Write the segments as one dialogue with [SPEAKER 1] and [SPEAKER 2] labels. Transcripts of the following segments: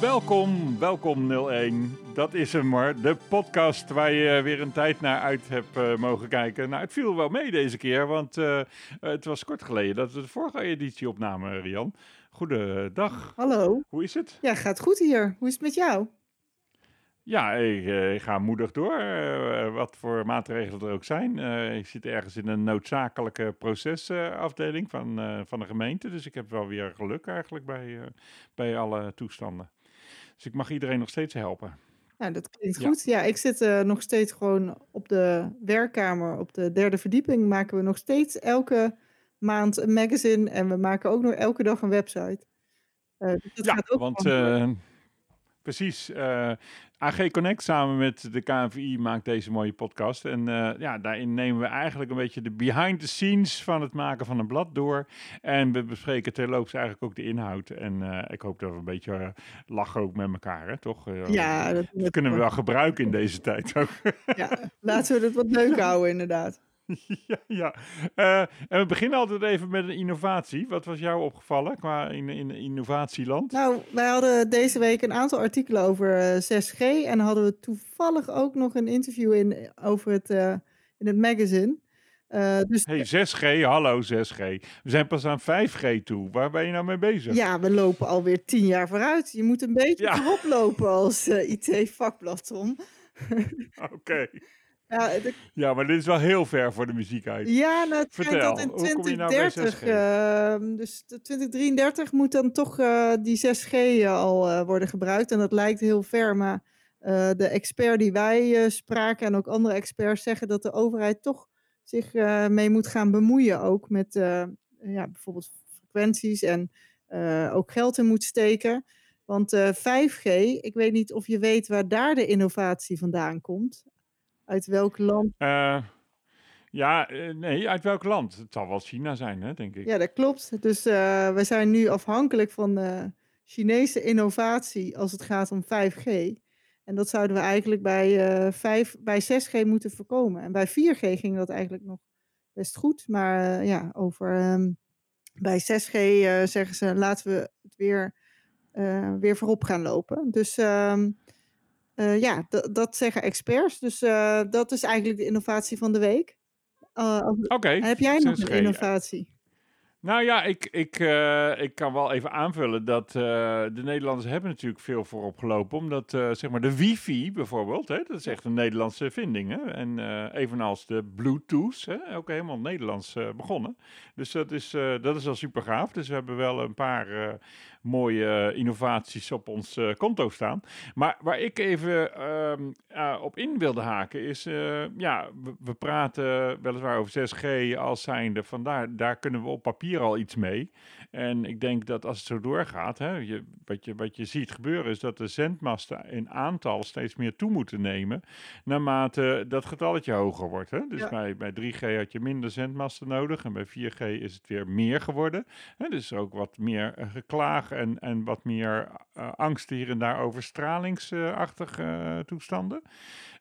[SPEAKER 1] Welkom, welkom 01. Dat is hem maar. De podcast waar je weer een tijd naar uit hebt uh, mogen kijken. Nou, het viel wel mee deze keer, want uh, het was kort geleden dat we de vorige editie opnamen, Rian. Goedendag.
[SPEAKER 2] Hallo.
[SPEAKER 1] Hoe is het?
[SPEAKER 2] Ja, gaat goed hier. Hoe is het met jou?
[SPEAKER 1] Ja, ik, uh, ik ga moedig door, uh, wat voor maatregelen er ook zijn. Ik zit ergens in een noodzakelijke procesafdeling van, van de gemeente. Dus ik heb wel weer geluk eigenlijk bij, bij alle toestanden. Dus ik mag iedereen nog steeds helpen.
[SPEAKER 2] Nou, dat klinkt goed. Ja, ik zit nog steeds gewoon op de werkkamer. Op de derde verdieping maken we nog steeds elke maand een magazine. En we maken ook nog elke dag een website.
[SPEAKER 1] Dus ja, want... Precies. Uh, AG Connect samen met de KNVI maakt deze mooie podcast. En uh, ja, daarin nemen we eigenlijk een beetje de behind the scenes van het maken van een blad door. En we bespreken terloops eigenlijk ook de inhoud. En uh, ik hoop dat we een beetje lachen ook met elkaar, hè, toch?
[SPEAKER 2] ja,
[SPEAKER 1] dat, dat kunnen we wel gebruiken in deze tijd ook.
[SPEAKER 2] ja, laten we het wat leuk houden inderdaad.
[SPEAKER 1] ja, ja. Uh, en we beginnen altijd even met een innovatie. Wat was jou opgevallen qua in, in innovatieland?
[SPEAKER 2] Nou, wij hadden deze week een aantal artikelen over 6G. Eh, en hadden we toevallig ook nog een interview in, over het, uh, in het magazine.
[SPEAKER 1] Uh, dus hey, 6G, hallo 6G. We zijn pas aan 5G toe. Waar ben je nou mee bezig?
[SPEAKER 2] Ja, we lopen alweer tien jaar vooruit. Je moet een beetje ja. lopen als IT-vakblad, Tom.
[SPEAKER 1] Oké. Ja, ja, maar dit is wel heel ver voor de muziek uit.
[SPEAKER 2] Ja, nou, het Vertel, dat in 2030, nou uh, dus 2033 moet dan toch uh, die 6G uh, al uh, worden gebruikt. En dat lijkt heel ver, maar de expert die wij spraken en ook andere experts zeggen dat de overheid toch zich mee moet gaan bemoeien. Ook met ja, bijvoorbeeld frequenties en ook geld in moet steken. Want 5G, ik weet niet of je weet waar daar de innovatie vandaan komt. Uit welk land?
[SPEAKER 1] Uh, ja, uh, nee, uit welk land? Het zal wel China zijn, hè, denk ik.
[SPEAKER 2] Ja, dat klopt. Dus uh, we zijn nu afhankelijk van Chinese innovatie als het gaat om 5G. En dat zouden we eigenlijk bij, 5, bij 6G moeten voorkomen. En bij 4G ging dat eigenlijk nog best goed. Maar ja, over, um, bij 6G zeggen ze laten we het weer, weer voorop gaan lopen. Dus... Um, uh, ja, dat zeggen experts. Dus uh, dat is eigenlijk de innovatie van de week. Uh,
[SPEAKER 1] Oké. Okay,
[SPEAKER 2] heb jij nog een innovatie?
[SPEAKER 1] Nou ja, ik, ik, ik kan wel even aanvullen dat de Nederlanders hebben natuurlijk veel voorop gelopen. Omdat zeg maar de wifi bijvoorbeeld, hè, dat is echt een Nederlandse vinding. Hè? En evenals de Bluetooth, hè, ook helemaal Nederlands begonnen. Dus dat is, dat is al super gaaf. Dus we hebben wel een paar mooie innovaties op ons konto staan. Maar waar ik even ehm, op in wilde haken is, ja, we, we, praten weliswaar over 6G als zijnde. Vandaar, daar kunnen we op papier al iets mee. En ik denk dat als het zo doorgaat, hè, je, wat, je, wat je ziet gebeuren is dat de zendmasten in aantal steeds meer toe moeten nemen, naarmate dat getalletje hoger wordt. Hè? Dus bij, bij 3G had je minder zendmasten nodig en bij 4G is het weer meer geworden. Hè? Dus ook wat meer geklaag en, en wat meer uh, angst hier en daar over stralingsachtige uh, toestanden.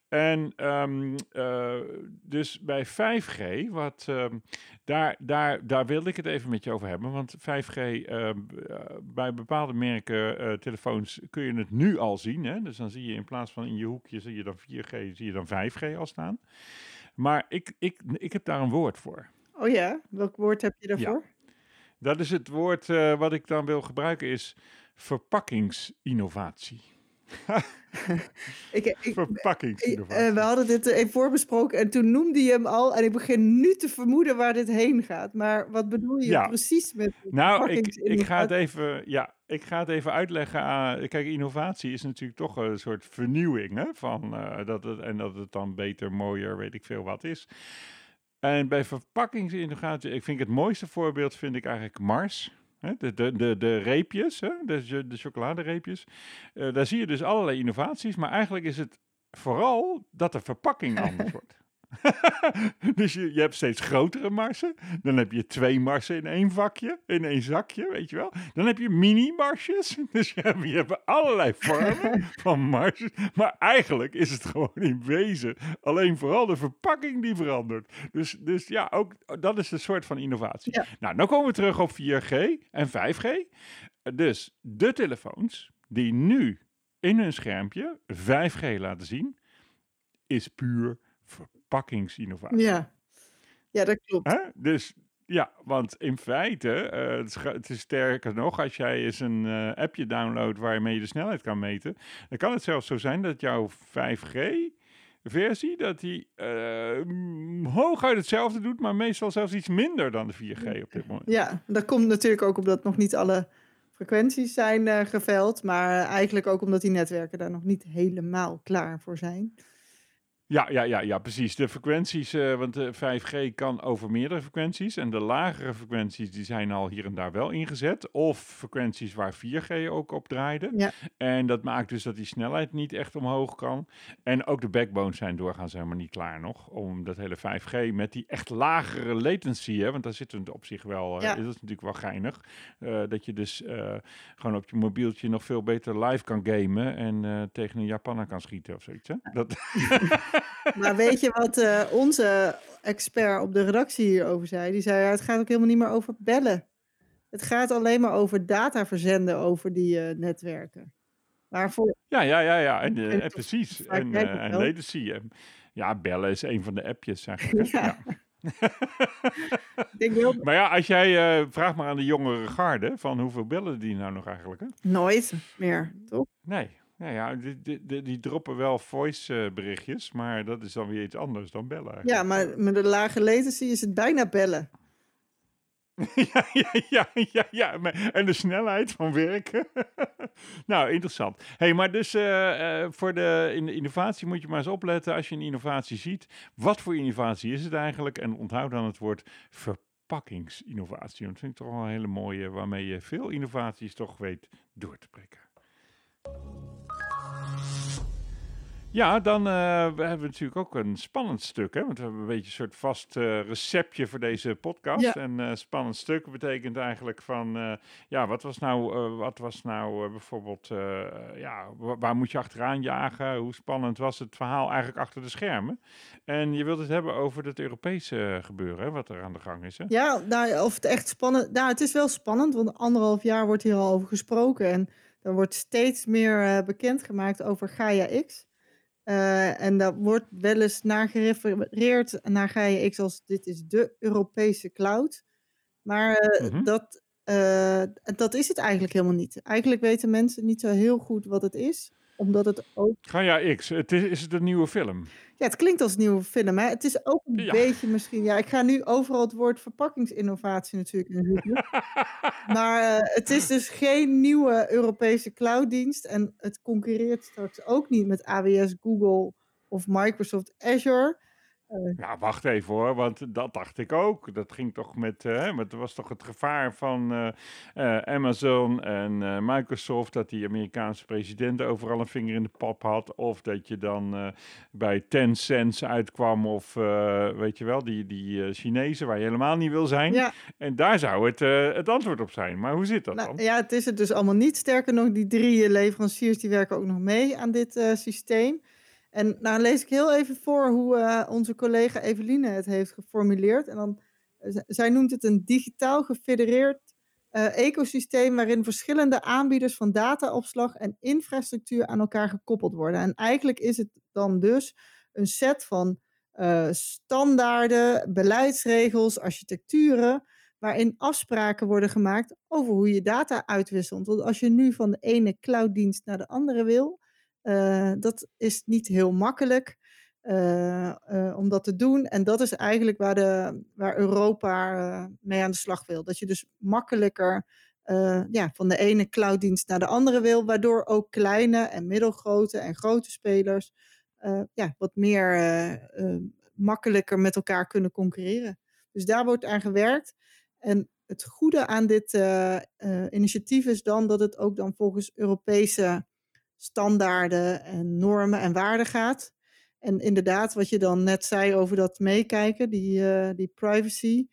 [SPEAKER 1] En um, uh, dus bij 5G, wat, um, daar, daar, daar wilde ik het even met je over hebben. Want 5G, uh, ehm, eh, bij bepaalde merken uh, telefoons kun je het nu al zien. Hè? Dus dan zie je in plaats van in je hoekje, zie je dan 4G, zie je dan 5G al staan. Maar ik, ik, ik heb daar een woord voor.
[SPEAKER 2] Oh ja, welk woord heb je daarvoor?
[SPEAKER 1] Ja. Dat is het woord wat ik dan wil gebruiken, is verpakkingsinnovatie.
[SPEAKER 2] ik, ik, uh, we hadden dit even voorbesproken en toen noemde je hem al. En ik begin nu te vermoeden waar dit heen gaat. Maar wat bedoel je precies met
[SPEAKER 1] Nou, ik, ik, ga het even, ja, ik ga het even uitleggen. Aan, kijk, innovatie is natuurlijk toch een soort vernieuwing. Hè, van, uh, dat het, en dat het dan beter, mooier, weet ik veel wat is. En bij verpakkingsinnovatie, ik vind het mooiste voorbeeld vind ik eigenlijk Mars. De, de, de, de reepjes? De, de chocoladereepjes. Uh, daar zie je dus allerlei innovaties. Maar eigenlijk is het vooral dat de verpakking anders wordt. dus je, je hebt steeds grotere marsen. Dan heb je twee marsen in één vakje, in één zakje, weet je wel. Dan heb je mini-marsjes. Dus je hebt, je hebt allerlei vormen van marsen. Maar eigenlijk is het gewoon in wezen alleen vooral de verpakking die verandert. Dus, dus ja, ook dat is een soort van innovatie. Nou, dan komen we terug op 4G en 5G. Dus de telefoons die nu in hun schermpje 5G laten zien, is puur verpakkingsinnovatie.
[SPEAKER 2] Ja, ja dat klopt.
[SPEAKER 1] Hè? Dus ja, want in feite, uh, het, is, het, is, sterker nog, als jij eens een uh, appje downloadt waarmee je de snelheid kan meten, dan kan het zelfs zo zijn dat jouw 5G versie, dat die uh, hooguit hetzelfde doet, maar meestal zelfs iets minder dan de 4G op dit moment.
[SPEAKER 2] Ja, dat komt natuurlijk ook omdat nog niet alle frequenties zijn geveld, maar eigenlijk ook omdat die netwerken daar nog niet helemaal klaar voor zijn.
[SPEAKER 1] Ja, ja, ja, ja, precies. De frequenties, uh, want de 5G kan over meerdere frequenties. En de lagere frequenties die zijn al hier en daar wel ingezet. Of frequenties waar 4G ook op draaide. Ja. En dat maakt dus dat die snelheid niet echt omhoog kan. En ook de backbones zijn doorgaans helemaal niet klaar nog. Om dat hele 5G met die echt lagere latency, hè, want daar zitten we op zich wel, ja. uh, is natuurlijk wel geinig. Uh, dat je dus gewoon op je mobieltje nog veel beter live kan gamen. En tegen een Japaner kan schieten of zoiets. Hè? Dat
[SPEAKER 2] maar weet je wat uh, onze expert op de redactie hierover zei? Die zei, ja, het gaat ook helemaal niet meer over bellen. Het gaat alleen maar over data verzenden over die uh, netwerken. Waarvoor...
[SPEAKER 1] Ja, ja, ja, ja. En, uh, en precies. En, en latency. Ja, bellen is een van de appjes eigenlijk. ja. Maar ja, als jij uh, vraagt maar aan de jongere garde, van hoeveel bellen die nou nog eigenlijk? Hè?
[SPEAKER 2] Nooit meer, toch?
[SPEAKER 1] Nee, nou ja, die, die, die, droppen wel voice berichtjes, maar dat is dan weer iets anders dan bellen.
[SPEAKER 2] Ja, maar met de lage latency is het bijna bellen.
[SPEAKER 1] ja, ja, ja, ja, ja. En de snelheid van werken. nou, interessant. hey, maar dus uh, uh, voor de, in de innovatie moet je maar eens opletten als je een innovatie ziet. Wat voor innovatie is het eigenlijk? En onthoud dan het woord verpakkingsinnovatie. Dat vind ik toch wel een hele mooie, waarmee je veel innovaties toch weet door te prikken. Ja, dan uh, hebben we natuurlijk ook een spannend stuk. Hè? Want we hebben een beetje een soort vast uh, receptje voor deze podcast. Ja. En uh, spannend stuk betekent eigenlijk van... ja, wat was nou, wat was nou bijvoorbeeld... ja, waar moet je achteraan jagen? Hoe spannend was het verhaal eigenlijk achter de schermen? En je wilt het hebben over het Europese gebeuren, hè, wat er aan de gang is. Hè?
[SPEAKER 2] Ja, nou, of het echt spannend... Nou, het is wel spannend, want anderhalf jaar wordt hier al over gesproken. En er wordt steeds meer bekendgemaakt over Gaia X... Uh, en daar wordt wel eens naar gerefereerd naar Gaia X als dit is de Europese cloud. Maar uh, mm-hmm. dat, uh, dat is het eigenlijk helemaal niet. Eigenlijk weten mensen niet zo heel goed wat het is omdat het ook...
[SPEAKER 1] Gaia X, het is, is het een nieuwe film?
[SPEAKER 2] Ja, het klinkt als een nieuwe film. Hè? Het is ook een beetje misschien... Ja, ik ga nu overal het woord verpakkingsinnovatie natuurlijk in maar uh, het is dus geen nieuwe Europese clouddienst. En het concurreert straks ook niet met AWS, Google of Microsoft Azure.
[SPEAKER 1] Uh, nou, wacht even hoor, want dat dacht ik ook. Dat ging toch met, uh, met was toch het gevaar van uh, Amazon en Microsoft dat die Amerikaanse president overal een vinger in de pap had, of dat je dan bij Tencent uitkwam, of weet je wel, die, die Chinezen waar je helemaal niet wil zijn. Ja. En daar zou het het antwoord op zijn. Maar hoe zit dat
[SPEAKER 2] nou,
[SPEAKER 1] dan?
[SPEAKER 2] Ja, het is het dus allemaal niet. Sterker nog, die drie leveranciers die werken ook nog mee aan dit systeem. En nou lees ik heel even voor hoe uh, onze collega Eveline het heeft geformuleerd. En dan, uh, zij noemt het een digitaal gefedereerd uh, ecosysteem waarin verschillende aanbieders van dataopslag en infrastructuur aan elkaar gekoppeld worden. En eigenlijk is het dan dus een set van standaarden, beleidsregels, architecturen, waarin afspraken worden gemaakt over hoe je data uitwisselt. Want als je nu van de ene clouddienst naar de andere wil, uh, dat is niet heel makkelijk uh, uh, om dat te doen. En dat is eigenlijk waar, de, waar Europa mee aan de slag wil. Dat je dus makkelijker ja, van de ene clouddienst naar de andere wil, waardoor ook kleine en middelgrote en grote spelers ja, wat meer makkelijker met elkaar kunnen concurreren. Dus daar wordt aan gewerkt. En het goede aan dit initiatief is dan dat het ook dan volgens Europese standaarden en normen en waarden gaat. En inderdaad, wat je dan net zei over dat meekijken, die, uh, die privacy,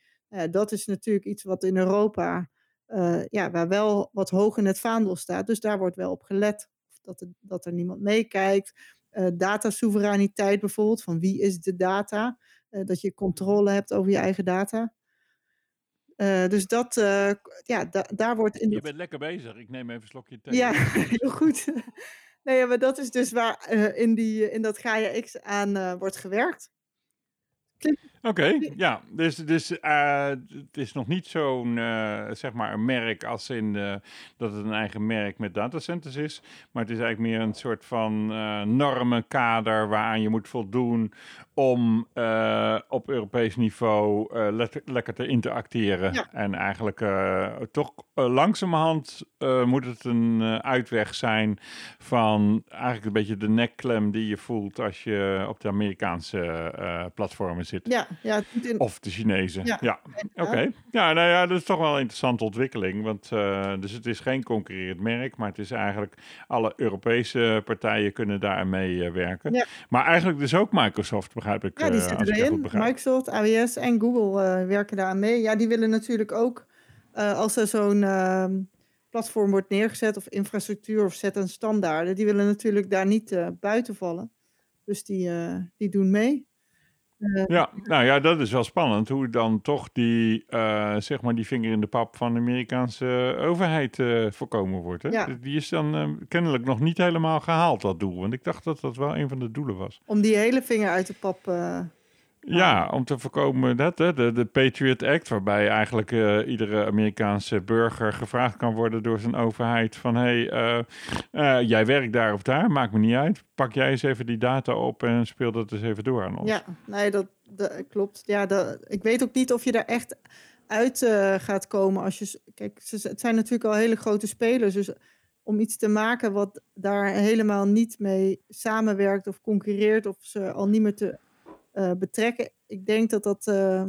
[SPEAKER 2] dat is natuurlijk iets wat in Europa, uh, ja, waar wel wat hoog in het vaandel staat. Dus daar wordt wel op gelet dat, er, dat er niemand meekijkt. datasoevereiniteit bijvoorbeeld, van wie is de data? dat je controle hebt over je eigen data. Dus dat, ja, da daar wordt in.
[SPEAKER 1] Je bent lekker bezig. Ik neem even een slokje thee.
[SPEAKER 2] Ja, heel goed. Nee, maar dat is dus waar in, die, in dat Gaia X aan wordt gewerkt.
[SPEAKER 1] Oké, ja. Dus, dus uh, het is nog niet zo'n, uh, zeg maar, een merk als in uh, dat het een eigen merk met datacenters is. Maar het is eigenlijk meer een soort van normenkader waaraan je moet voldoen om op Europees niveau lekker te interacteren. En eigenlijk toch langzamerhand moet het een uitweg zijn van eigenlijk een beetje de nekklem die je voelt als je op de Amerikaanse platformen zit.
[SPEAKER 2] Ja, ja,
[SPEAKER 1] Of de Chinezen. Ja, ja. oké. Ja, nou ja, dat is toch wel een interessante ontwikkeling. Want uh, dus het is geen concurrerend merk, maar het is eigenlijk alle Europese partijen kunnen daar mee uh, werken. Ja. Maar eigenlijk dus ook Microsoft, begrijp ik.
[SPEAKER 2] Ja, die eh, zitten erin. Microsoft, AWS en Google werken daar aan mee. Ja, die willen natuurlijk ook, als er zo'n ehm, platform wordt neergezet of infrastructuur of zet een standaarden, die willen natuurlijk daar niet buiten vallen. Dus die, die doen mee.
[SPEAKER 1] Eh, ja, nou ja, dat is wel spannend. Hoe dan toch die, uh, zeg maar die vinger in de pap van de Amerikaanse overheid uh, voorkomen wordt. Hè? Ja. Die is dan kennelijk nog niet helemaal gehaald, dat doel. Want ik dacht dat dat wel een van de doelen was.
[SPEAKER 2] Om die hele vinger uit de pap
[SPEAKER 1] ja, om te voorkomen dat hè, de, de Patriot Act, waarbij eigenlijk uh, iedere Amerikaanse burger gevraagd kan worden door zijn overheid van hé, hey, uh, jij werkt daar of daar, maakt me niet uit. Pak jij eens even die data op en speel dat eens even door aan ons.
[SPEAKER 2] Ja, nee, dat, dat klopt. Ja, dat, ik weet ook niet of je daar echt uit gaat komen als je... Kijk, ze, het zijn natuurlijk al hele grote spelers, dus om iets te maken wat daar helemaal niet mee samenwerkt of concurreert of ze al niet meer te betrekken. Ik denk dat, dat, uh,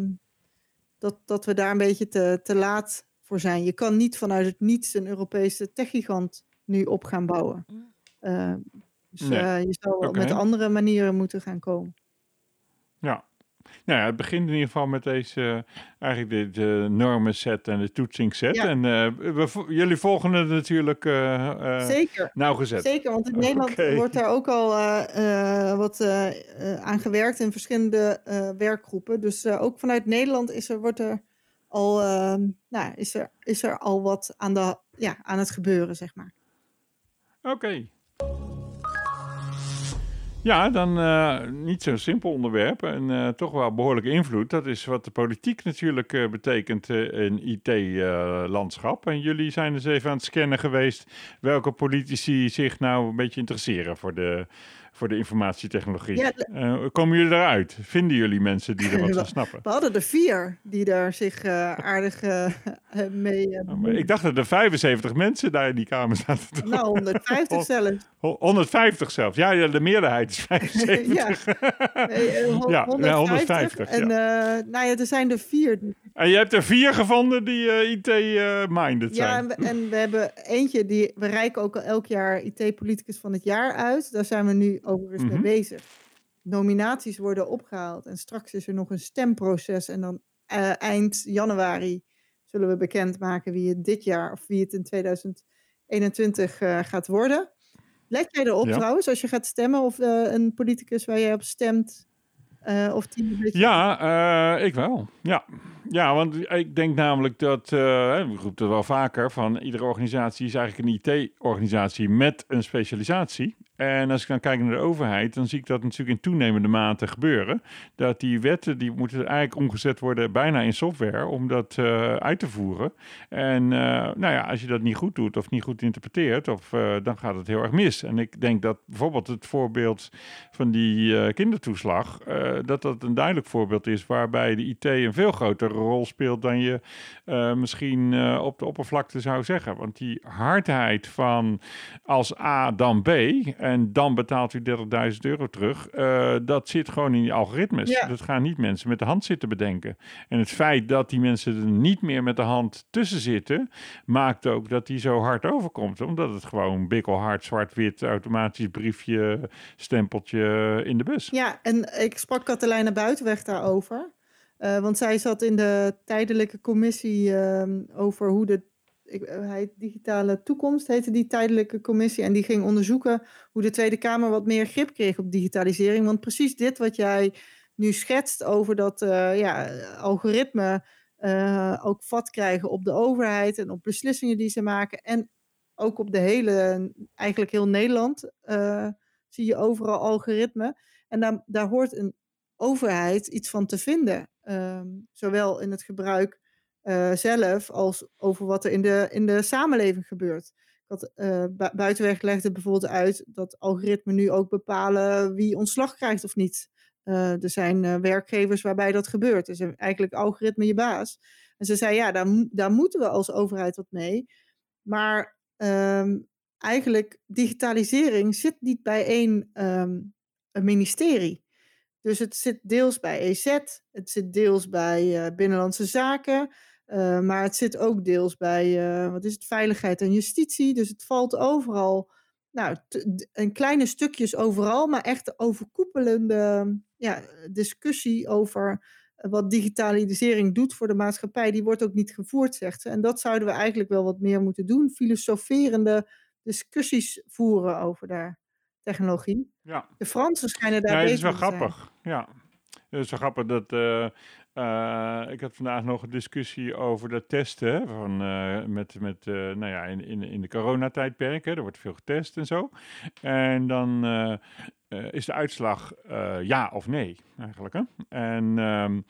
[SPEAKER 2] dat, dat we daar een beetje te, te laat voor zijn. Je kan niet vanuit het niets een Europese techgigant nu op gaan bouwen. Uh, dus nee. je zou okay. met andere manieren moeten gaan komen.
[SPEAKER 1] Ja, nou ja, het begint in ieder geval met deze, eigenlijk de, de normenset en de toetsingset. Ja. En uh, we, jullie volgen het natuurlijk uh,
[SPEAKER 2] Zeker.
[SPEAKER 1] nauwgezet.
[SPEAKER 2] Zeker, want in Nederland okay. wordt daar ook al wat aan gewerkt in verschillende werkgroepen. Dus ook vanuit Nederland is er, wordt er al, nou, is er, is er al wat aan, de, ja, aan het gebeuren, zeg maar.
[SPEAKER 1] Oké. Okay. Ja, dan uh, niet zo'n simpel onderwerp en uh, toch wel behoorlijke invloed. Dat is wat de politiek natuurlijk uh, betekent in IT-landschap. en jullie zijn dus even aan het scannen geweest welke politici zich nou een beetje interesseren voor de voor de informatietechnologie. Ja, uh, komen jullie eruit? Vinden jullie mensen die er wat van snappen?
[SPEAKER 2] We hadden er vier die daar zich uh, aardig uh, mee...
[SPEAKER 1] Uh, ik dacht dat er 75 mensen daar in die kamer zaten.
[SPEAKER 2] Nou, 150 zelfs.
[SPEAKER 1] 150 zelfs. Ja, ja, de meerderheid is 75. ja.
[SPEAKER 2] Nee, 150. ja, 150. En nou ja, er zijn er vier.
[SPEAKER 1] En je hebt er vier gevonden die IT-minded zijn.
[SPEAKER 2] Ja, en we, en we, hebben eentje, die, we reiken ook al elk jaar IT-politicus van het jaar uit. Daar zijn we nu overigens mm -hmm. mee bezig. Nominaties worden opgehaald en straks is er nog een stemproces. En dan uh, eind januari zullen we bekendmaken wie het dit jaar of wie het in 2021 uh, eh, gaat worden. Let jij erop ja. trouwens als je gaat stemmen of een politicus waar jij op stemt of die beetje...
[SPEAKER 1] Ja, uh, ik wel. Ja. Ja, want ik denk namelijk dat, uh, we roepen het wel vaker, van iedere organisatie is eigenlijk een IT-organisatie met een specialisatie. En als ik dan kijk naar de overheid, dan zie ik dat natuurlijk in toenemende mate gebeuren. Dat die wetten, die moeten eigenlijk omgezet worden bijna in software om dat uh, uit te voeren. En uh, nou ja, als je dat niet goed doet of niet goed interpreteert, of, dan gaat het heel erg mis. En ik denk dat bijvoorbeeld het voorbeeld van die kindertoeslag, dat dat een duidelijk voorbeeld is waarbij de IT een veel grotere rol speelt dan je misschien op de oppervlakte zou zeggen. Want die hardheid van als A dan B en dan betaalt u 30.000 euro terug. Uh, dat zit gewoon in die algoritmes. Ja. Dat gaan niet mensen met de hand zitten bedenken. En het feit dat die mensen er niet meer met de hand tussen zitten, maakt ook dat die zo hard overkomt. Omdat het gewoon bikkelhard, zwart-wit, automatisch briefje, stempeltje in de bus.
[SPEAKER 2] Ja, en ik sprak Katelijne Buitenweg daarover. Uh, want zij zat in de tijdelijke commissie uh, over hoe de eh, hij, Digitale Toekomst heette die tijdelijke commissie. En die ging onderzoeken hoe de Tweede Kamer wat meer grip kreeg op digitalisering. Want precies dit wat jij nu schetst over dat uh, ja, algoritme ook vat krijgen op de overheid en op beslissingen die ze maken. En ook op de hele, eigenlijk heel Nederland, zie je overal algoritme. En daar, daar hoort een overheid iets van te vinden. Ehm, zowel in het gebruik zelf als over wat er in de, in de samenleving gebeurt. Dat uh, Buitenweg legde bijvoorbeeld uit dat algoritmen nu ook bepalen wie ontslag krijgt of niet. Uh, er zijn werkgevers waarbij dat gebeurt. Dus eigenlijk algoritme je baas. En ze zei, ja, daar, daar moeten we als overheid wat mee. Maar um, eigenlijk, digitalisering zit niet bij één een ministerie. Dus het zit deels bij EZ, het zit deels bij Binnenlandse Zaken. Uh, maar het zit ook deels bij, uh, wat is het, veiligheid en justitie. Dus het valt overal, nou, een kleine stukjes overal, maar echt overkoepelende ja, discussie over wat digitalisering doet voor de maatschappij. Die wordt ook niet gevoerd, zegt ze. En dat zouden we eigenlijk wel wat meer moeten doen. Filosoferende discussies voeren over de technologie. Ja. De Fransen schijnen daar ja,
[SPEAKER 1] beter te zijn. Dat is wel grappig, ja. Het is wel grappig dat... Uh uh, ik had vandaag nog een discussie over de testen van, uh, met, met uh, nou ja, in, in, in de coronatijdperk. Hè, er wordt veel getest en zo. En dan is de uitslag ja of nee eigenlijk. Hè? En um,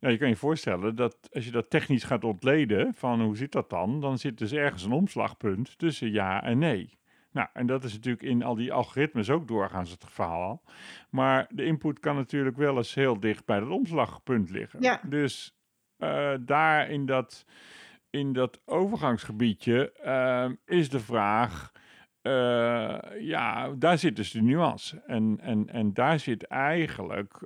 [SPEAKER 1] nou, je kan je voorstellen dat als je dat technisch gaat ontleden van hoe zit dat dan, dan zit dus ergens een omslagpunt tussen ja en nee. Nou, en dat is natuurlijk in al die algoritmes ook doorgaans het verhaal. Maar de input kan natuurlijk wel eens heel dicht bij het omslagpunt liggen. Ja. Dus uh, daar in dat, in dat overgangsgebiedje uh, is de vraag. Uh, ja, daar zit dus de nuance. En, en, en daar zit eigenlijk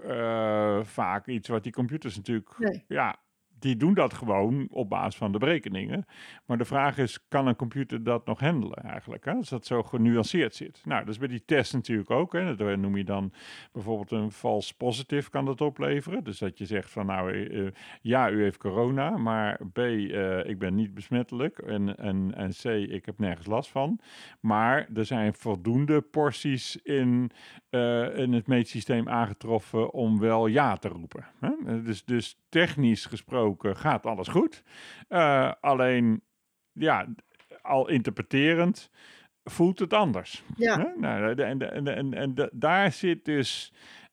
[SPEAKER 1] vaak iets wat die computers natuurlijk nee. ja, die doen dat gewoon op basis van de berekeningen. Maar de vraag is, kan een computer dat nog handelen eigenlijk? Hè? Als dat zo genuanceerd zit. Nou, dat is bij die test natuurlijk ook. Hè? Dat noem je dan bijvoorbeeld een false positive kan dat opleveren. Dus dat je zegt van nou, uh, ja, u heeft corona, maar B, uh, ik ben niet besmettelijk. En, en, en C, ik heb nergens last van. Maar er zijn voldoende porties in, in het meetsysteem aangetroffen om wel ja te roepen. Hè? Dus, dus technisch gesproken gaat alles goed. Uh, alleen, ja, al interpreterend voelt het anders. Ja. Nou, en, en, en, en, daar zit dus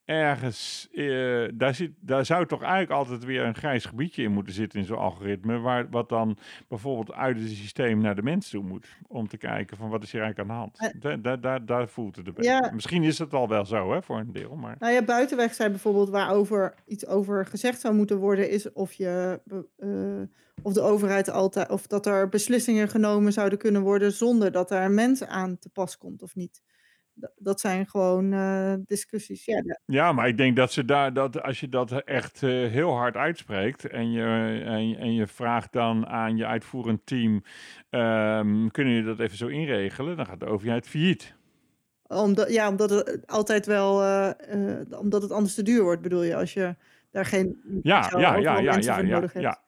[SPEAKER 1] ergens, uh, daar, zit, daar zou toch eigenlijk altijd weer een grijs gebiedje in moeten zitten in zo'n algoritme, waar, wat dan bijvoorbeeld uit het systeem naar de mens toe moet, om te kijken van wat is hier eigenlijk aan de hand. Uh, daar, daar, daar voelt het erbij. Ja. Misschien is het al wel zo, hè, voor een deel. Maar...
[SPEAKER 2] Nou ja, buitenweg zijn bijvoorbeeld waarover iets over gezegd zou moeten worden, is of je... Uh, of de overheid altijd, of dat er beslissingen genomen zouden kunnen worden zonder dat er een mens aan te pas komt of niet dat zijn gewoon uh, discussies. Ja,
[SPEAKER 1] ja, maar ik denk dat ze daar, dat als je dat echt uh, heel hard uitspreekt en je, en, en, je vraagt dan aan je uitvoerend team, um, kunnen jullie dat even zo inregelen? Dan gaat de overheid failliet.
[SPEAKER 2] Omdat, ja, omdat het altijd wel, uh, omdat het anders te duur wordt, bedoel je, als je daar geen
[SPEAKER 1] ja, ja, ja, ja, ja, ja, ja,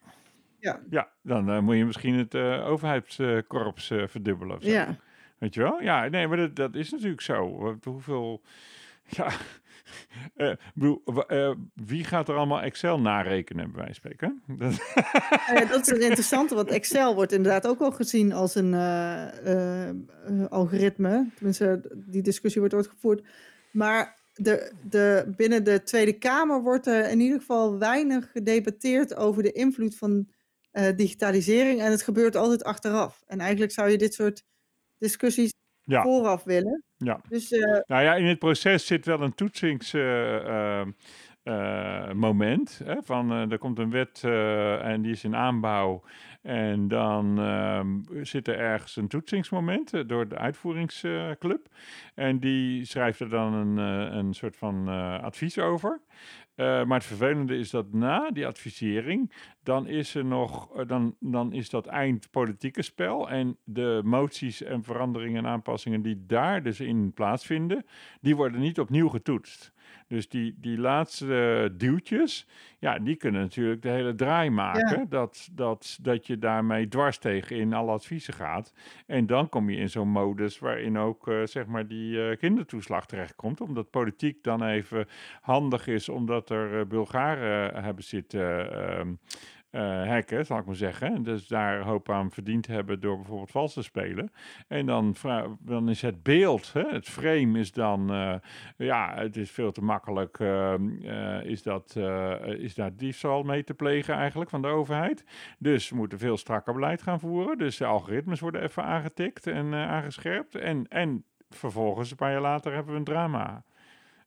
[SPEAKER 1] ja. Ja, dan moet je misschien het overheidskorps verdubbelen. Of zo. Ja. Weet je wel? Ja, nee, maar dat, dat is natuurlijk zo. Hoeveel. Ja. Bedoel, uh, wie gaat er allemaal Excel narekenen, bij wijze van spreken?
[SPEAKER 2] Dat... Dat is een interessante, want Excel wordt inderdaad ook al gezien als een uh, algoritme. Tenminste, die discussie wordt ooit gevoerd. Maar de, de, binnen de Tweede Kamer wordt er in ieder geval weinig gedebatteerd over de invloed van digitalisering. En het gebeurt altijd achteraf. En eigenlijk zou je dit soort discussies ja. vooraf willen.
[SPEAKER 1] Ja. Dus, uh, nou ja, in het proces zit wel een toetsingsmoment. Uh, uh, van er komt een wet en die is in aanbouw. En dan ehm, zit er ergens een toetsingsmoment door de uitvoeringsclub. en die schrijft er dan een, een soort van advies over. Maar het vervelende is dat na die advisering, dan is er nog, dan, dan is dat eind politieke spel. En de moties en veranderingen en aanpassingen die daar dus in plaatsvinden, die worden niet opnieuw getoetst. Dus die, die laatste duwtjes, ja, die kunnen natuurlijk de hele draai maken. Dat, dat, dat je daarmee dwars tegen in alle adviezen gaat. En dan kom je in zo'n modus waarin ook uh, zeg maar die uh, kindertoeslag terechtkomt. Omdat politiek dan even handig is, omdat er uh, Bulgaren hebben zitten. Ehm, hacken, zal ik maar zeggen. Dus daar hoop aan verdiend hebben door bijvoorbeeld vals te spelen. En dan, is het beeld, hè, het frame is dan, uh, ja, het is veel te makkelijk, uh, is, dat, is daar diefstal mee te plegen eigenlijk van de overheid. Dus we moeten veel strakker beleid gaan voeren. Dus de algoritmes worden even aangetikt en aangescherpt. En, en vervolgens, een paar jaar later, hebben we een drama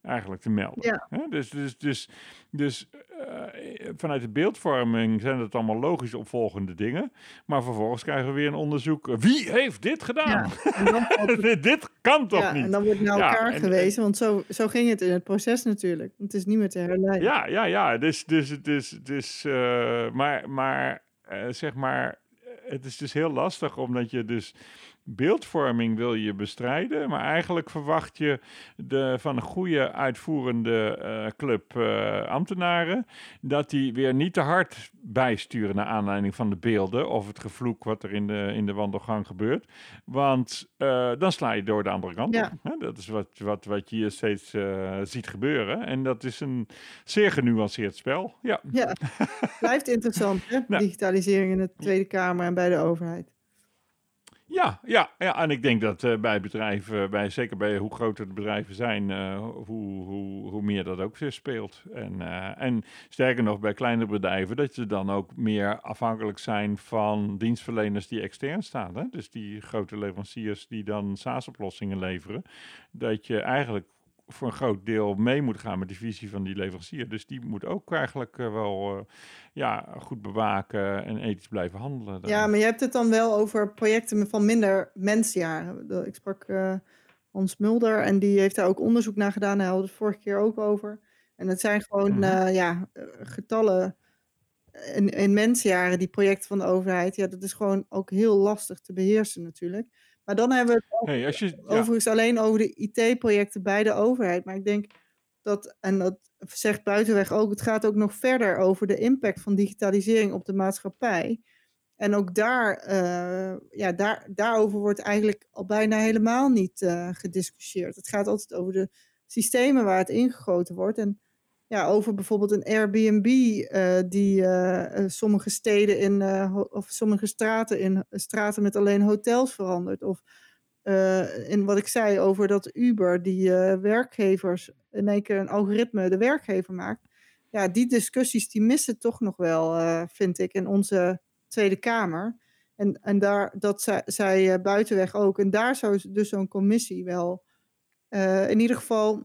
[SPEAKER 1] eigenlijk te melden. Ja. Dus, dus, dus, dus uh, vanuit de beeldvorming zijn het allemaal logisch opvolgende dingen. Maar vervolgens krijgen we weer een onderzoek. Wie heeft dit gedaan? Ja, dit, dit, kan toch niet?
[SPEAKER 2] En dan wordt naar elkaar gewezen, want zo, zo ging het in het proces natuurlijk. Het is niet meer te herleiden.
[SPEAKER 1] Ja, ja, ja. Dus, dus, dus, dus uh, maar, maar uh, zeg maar, het is dus heel lastig omdat je dus beeldvorming wil je bestrijden, maar eigenlijk verwacht je de, van een goede uitvoerende uh, club uh, ambtenaren dat die weer niet te hard bijsturen naar aanleiding van de beelden of het gevloek wat er in de, in de wandelgang gebeurt. Want uh, dan sla je door de andere kant ja. op. Dat is wat, wat, wat je hier steeds ziet gebeuren. En dat is een zeer genuanceerd spel. Ja,
[SPEAKER 2] ja. blijft interessant, hè? Nou. digitalisering in de Tweede Kamer en bij de overheid.
[SPEAKER 1] Ja, ja, ja, en ik denk dat uh, bij bedrijven, bij, zeker bij hoe groter de bedrijven zijn, uh, hoe, hoe, hoe meer dat ook speelt. En, en sterker nog, bij kleinere bedrijven, dat ze dan ook meer afhankelijk zijn van dienstverleners die extern staan. Hè? Dus die grote leveranciers die dan SaaS-oplossingen leveren. Dat je eigenlijk voor een groot deel mee moet gaan met de visie van die leverancier. Dus die moet ook eigenlijk uh, wel uh, ja, goed bewaken en ethisch blijven handelen.
[SPEAKER 2] Ja, maar je hebt het dan wel over projecten van minder mensjaren. Ik sprak uh, Hans Mulder en die heeft daar ook onderzoek naar gedaan. Hij had het vorige keer ook over. En het zijn gewoon mm -hmm. ja, getallen in, in mensjaren, die projecten van de overheid. Ja, dat is gewoon ook heel lastig te beheersen natuurlijk. Maar dan hebben we het hey, als je, overigens alleen over de IT-projecten bij de overheid. Maar ik denk dat, en dat zegt Buitenweg ook, het gaat ook nog verder over de impact van digitalisering op de maatschappij. En ook daar, uh, ja, daar, daarover wordt eigenlijk al bijna helemaal niet uh, gediscussieerd. Het gaat altijd over de systemen waar het ingegoten wordt. En ja, over bijvoorbeeld een Airbnb uh, die uh, sommige steden in, of sommige straten in straten met alleen hotels verandert. Of in wat ik zei over dat Uber die werkgevers in één keer een algoritme de werkgever maakt. Ja, die discussies die missen toch nog wel, vind ik, in onze Tweede Kamer. En, en daar, dat zei, zei Buitenweg ook. En daar zou dus zo'n commissie wel in ieder geval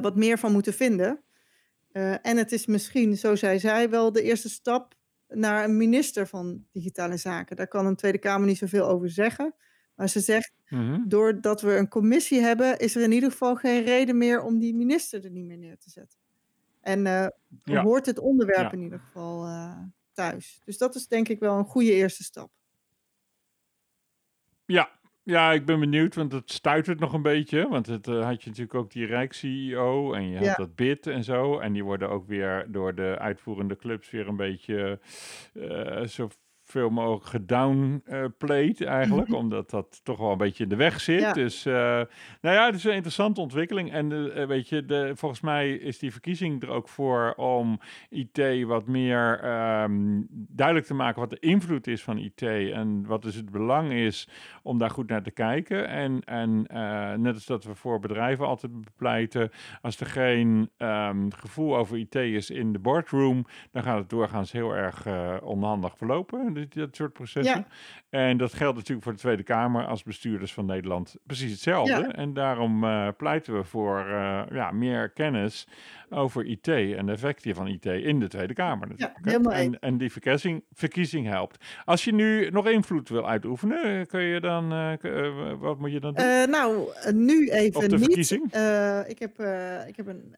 [SPEAKER 2] wat meer van moeten vinden. Uh, en het is misschien, zo zei zij, wel de eerste stap naar een minister van Digitale Zaken. Daar kan een Tweede Kamer niet zoveel over zeggen. Maar ze zegt, mm-hmm. doordat we een commissie hebben, is er in ieder geval geen reden meer om die minister er niet meer neer te zetten. En uh, ja. hoort het onderwerp ja. in ieder geval uh, thuis. Dus dat is denk ik wel een goede eerste stap.
[SPEAKER 1] Ja, ja, ik ben benieuwd, want het stuitert nog een beetje. Want het uh, had je natuurlijk ook die Rijk-CEO en je ja. had dat BID en zo. En die worden ook weer door de uitvoerende clubs weer een beetje uh, zo veel mogelijk gedownplayed eigenlijk, mhm. omdat dat toch wel een beetje in de weg zit. Dus uh, nou ja, het is een interessante ontwikkeling. En uh, weet je, de, volgens mij is die verkiezing er ook voor om IT wat meer um, duidelijk te maken wat de invloed is van IT en wat dus het belang is om daar goed naar te kijken. En, en uh, net als dat we voor bedrijven altijd bepleiten, als er geen um, gevoel over IT is in de boardroom, dan gaat het doorgaans heel erg onhandig verlopen dat soort processen. Ja. En dat geldt natuurlijk voor de Tweede Kamer als bestuurders van Nederland precies hetzelfde. Ja. En daarom uh, pleiten we voor uh, ja, meer kennis over IT en de effecten van IT in de Tweede Kamer. Ja, en, en die verkiezing, verkiezing helpt. Als je nu nog invloed wil uitoefenen, kun je dan, uh, wat moet je dan doen?
[SPEAKER 2] nou, nu even Op de niet. verkiezing? ik, heb, ik heb een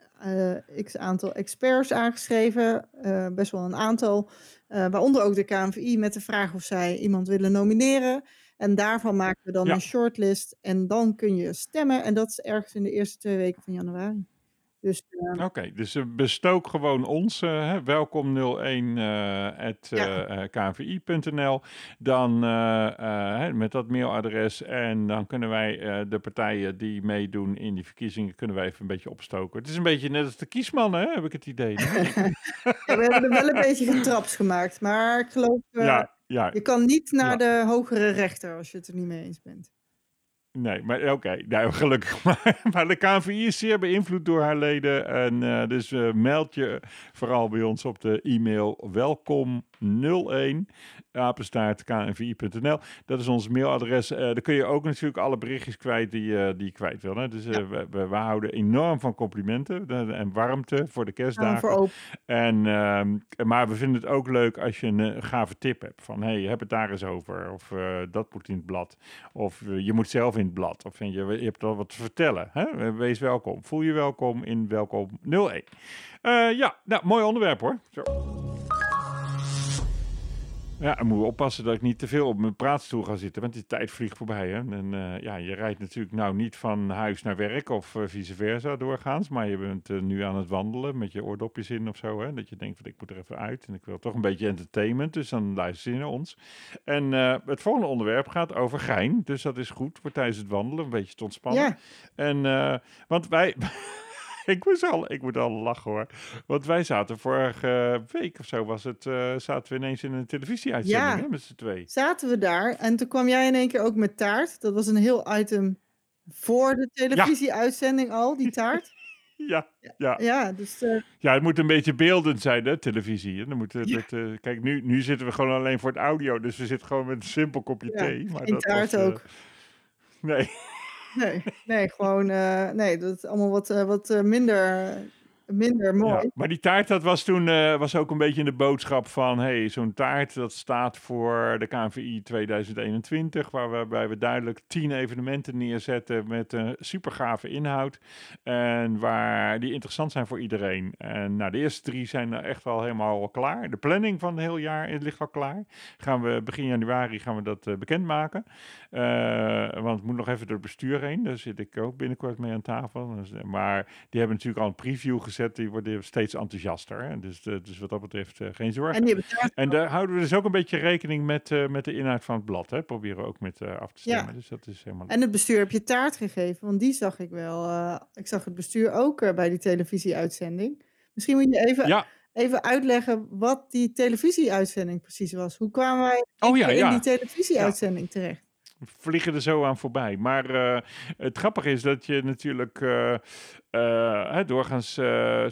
[SPEAKER 2] x aantal experts aangeschreven, best wel een aantal. Uh, waaronder ook de KNVI met de vraag of zij iemand willen nomineren. En daarvan maken we dan ja. een shortlist en dan kun je stemmen. En dat is ergens in de eerste twee weken van januari. Dus,
[SPEAKER 1] uh, Oké, dus bestook gewoon ons. Uh, welkom 01 at ja. kvi.nl. Dan met dat mailadres. En dan kunnen wij de partijen die meedoen in die verkiezingen, kunnen wij even een beetje opstoken. Het is een beetje net als de kiesmannen, hè, heb ik het idee.
[SPEAKER 2] ja, we hebben er wel een beetje getraps gemaakt. Maar ik geloof, ja. je kan niet naar de hogere rechter als je het er niet mee eens bent.
[SPEAKER 1] Nee, maar oké, nou, gelukkig maar. Maar de KNVI is zeer beïnvloed door haar leden. En uh, dus uh, meld je vooral bij ons op de e-mail welkom 01 apenstaartknvi.nl. Dat is ons mailadres. Uh, daar kun je ook natuurlijk alle berichtjes kwijt die, uh, die je kwijt wil. Hè? Dus uh, we, we, we, houden enorm van complimenten en warmte voor de kerstdagen. Ja, en, ehm, maar we vinden het ook leuk als je een gave tip hebt. Van, hey, heb het daar eens over. Of dat moet in het blad. Of je moet zelf in blad. Of vind je, je hebt al wat te vertellen. Hè? Wees welkom. Voel je welkom in Welkom 01. ja, nou, mooi onderwerp hoor. Zo. Ja, en moet oppassen dat ik niet te veel op mijn praatstoel ga zitten, want die tijd vliegt voorbij. Hè? En uh, ja, je rijdt natuurlijk nou niet van huis naar werk of uh, vice versa doorgaans, maar je bent uh, nu aan het wandelen met je oordopjes in of zo. Hè? Dat je denkt van ik moet er even uit en ik wil toch een beetje entertainment, dus dan luister je naar ons. En het volgende onderwerp gaat over gein, dus dat is goed voor tijdens het wandelen, een beetje te ontspannen. Ja. En, want wij... ik, moest al, ik moet al lachen hoor. Want wij zaten vorige week of zo, was het, uh, zaten we ineens in een televisieuitzending ja, met z'n twee.
[SPEAKER 2] Zaten we daar en toen kwam jij in één keer ook met taart. Dat was een heel item voor de televisieuitzending al, die taart.
[SPEAKER 1] Ja, ja.
[SPEAKER 2] Ja, dus, uh...
[SPEAKER 1] ja, het moet een beetje beeldend zijn, hè, televisie. Dan moet het, ja. uh, kijk, nu, nu zitten we gewoon alleen voor het audio, dus we zitten gewoon met een simpel kopje thee.
[SPEAKER 2] Maar dat taart was, ook.
[SPEAKER 1] Nee.
[SPEAKER 2] Nee, nee gewoon uh, nee, dat is allemaal wat, uh, wat uh, minder minder mooi. Ja,
[SPEAKER 1] maar die taart, dat was toen uh, was ook een beetje in de boodschap van... hey, zo'n taart, dat staat voor de KNVI 2021... waarbij we duidelijk tien evenementen neerzetten met een super gave inhoud... en waar die interessant zijn voor iedereen. En nou, de eerste drie zijn echt wel helemaal klaar. De planning van het heel jaar ligt al klaar. Gaan we begin januari gaan we dat uh, bekendmaken. Uh, want het moet nog even door het bestuur heen. Daar zit ik ook binnenkort mee aan tafel. Dus, maar die hebben natuurlijk al een preview gezet die worden steeds enthousiaster. Hè? Dus, dus wat dat betreft uh, geen zorgen. En, en daar houden we dus ook een beetje rekening met, uh, met de inhoud van het blad. Hè? Proberen we ook met uh, af te stemmen. Ja. Dus dat is helemaal...
[SPEAKER 2] En het bestuur heb je taart gegeven, want die zag ik wel. ik zag het bestuur ook bij die televisieuitzending. Misschien moet je even, ja. even uitleggen wat die televisieuitzending precies was. Hoe kwamen wij oh, ja, in die televisieuitzending terecht?
[SPEAKER 1] Vliegen er zo aan voorbij. Maar uh, het grappige is dat je natuurlijk uh, uh, doorgaans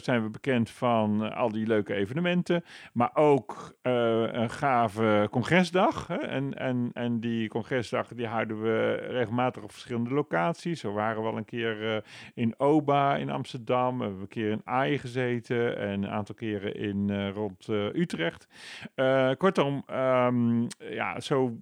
[SPEAKER 1] zijn we bekend van al die leuke evenementen, maar ook een gave congresdag. Hè? En, en, en die congresdag die houden we regelmatig op verschillende locaties. Zo waren we al een keer in Oba in Amsterdam, we hebben een keer in Aai gezeten en een aantal keren in rond Utrecht. kortom, um, ja, zo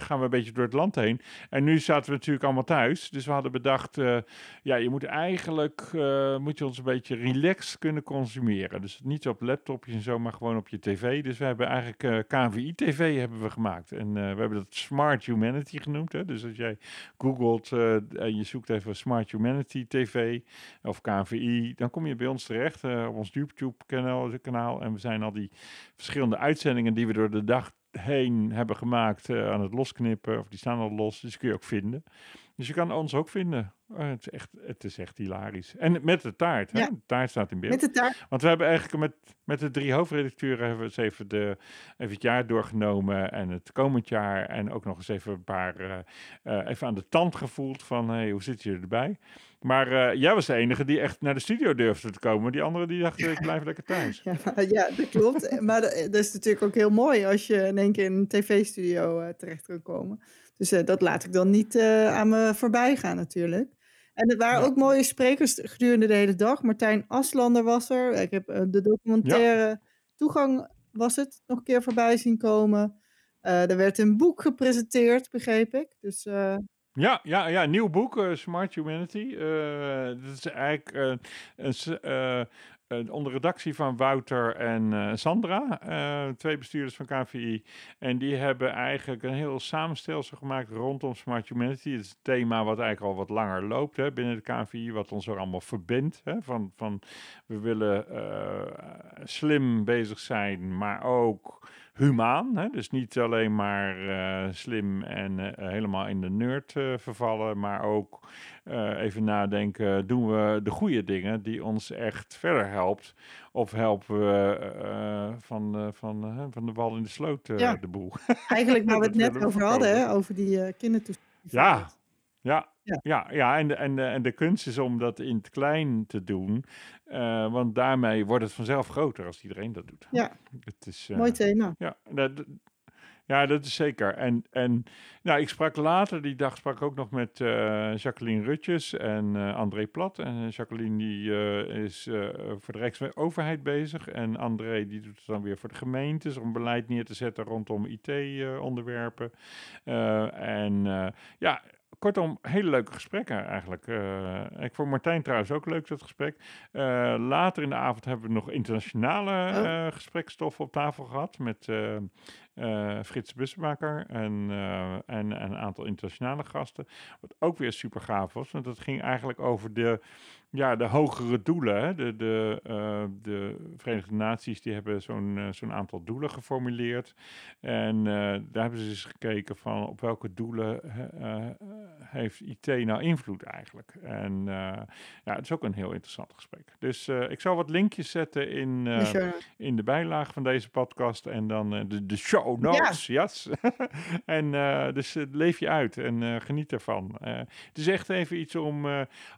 [SPEAKER 1] gaan we een beetje door het land heen. En nu zaten we natuurlijk allemaal thuis. Dus we hadden bedacht, uh, ja, je moet eigenlijk, uh, moet je ons een beetje relaxed kunnen consumeren. Dus niet op laptopjes en zo, maar gewoon op je tv. Dus we hebben eigenlijk uh, eh, KVI-tv hebben we gemaakt. En we hebben dat Smart Humanity genoemd. Hè? Dus als jij googelt en je zoekt even Smart Humanity TV of KVI, dan kom je bij ons terecht op ons YouTube-kanaal. Kanaal. En we zijn al die verschillende uitzendingen die we door de dag heen hebben gemaakt uh, aan het losknippen. Of die staan al los, dus kun je ook vinden. Dus je kan ons ook vinden. Uh, het, is echt, het is echt hilarisch. En met de taart. Hè? De taart staat in beeld.
[SPEAKER 2] Met de taart.
[SPEAKER 1] Want we hebben eigenlijk met, met de drie hoofdredacteuren hebben we eens even, de, even het jaar doorgenomen. En het komend jaar. En ook nog eens even een paar uh, even aan de tand gevoeld van hey, hoe zit je erbij? Maar uh, jij was de enige die echt naar de studio durfde te komen. Die anderen die dachten, ik blijf lekker thuis.
[SPEAKER 2] Ja, ja dat klopt. maar dat, is natuurlijk ook heel mooi als je in één keer in een tv-studio uh, terecht kan komen. Dus uh, dat laat ik dan niet aan me voorbij gaan natuurlijk. En er waren ook mooie sprekers gedurende de hele dag. Martijn Aslander was er. Ik heb de documentaire ja. Toegang was het nog een keer voorbij zien komen. er werd een boek gepresenteerd, begreep ik. Dus
[SPEAKER 1] ja, ja, ja, nieuw boek, uh, Smart Humanity. Uh, dat is eigenlijk uh, een, onder redactie van Wouter en Sandra, twee bestuurders van KVI. En die hebben eigenlijk een heel samenstelsel gemaakt rondom Smart Humanity. Het is een thema wat eigenlijk al wat langer loopt hè, binnen de KVI, wat ons er allemaal verbindt. Hè, van, van we willen slim bezig zijn, maar ook humaan. Hè? Dus niet alleen maar uh, slim en uh, helemaal in de nerd uh, vervallen, maar ook even nadenken, doen we de goede dingen die ons echt verder helpt? Of helpen we van, van, van de bal in de sloot ja. de boel?
[SPEAKER 2] Eigenlijk waar we het net over hadden, hè? over die kindertoestanden.
[SPEAKER 1] Ja, ja, ja. ja, ja. En, de, en, de, en de kunst is om dat in het klein te doen. Uh, want daarmee wordt het vanzelf groter als iedereen dat doet.
[SPEAKER 2] Ja,
[SPEAKER 1] het is,
[SPEAKER 2] uh, mooi thema.
[SPEAKER 1] Ja, dat, ja, dat is zeker. En, en nou, ik sprak later die dag sprak ook nog met uh, Jacqueline Rutjes en André Plat. En Jacqueline die is voor de Rijksoverheid bezig. En André die doet het dan weer voor de gemeentes om beleid neer te zetten rondom IT-onderwerpen. en ja, kortom, hele leuke gesprekken eigenlijk. Uh, ik vond Martijn trouwens ook leuk, dat gesprek. Uh, later in de avond hebben we nog internationale uh, gesprekstoffen op tafel gehad met Frits Busmaker en, en, en, een aantal internationale gasten. Wat ook weer super gaaf was, want dat ging eigenlijk over de ja, de hogere doelen. Hè? De, de, uh, de Verenigde Naties die hebben zo'n uh, zo'n aantal doelen geformuleerd. En uh, daar hebben ze eens gekeken van op welke doelen heeft IT nou invloed eigenlijk. En ja, het is ook een heel interessant gesprek. Dus ik zal wat linkjes zetten in, in de bijlage van deze podcast. En dan de, de show notes. Ja. Yes. en dus leef je uit en geniet ervan. het is echt even iets om,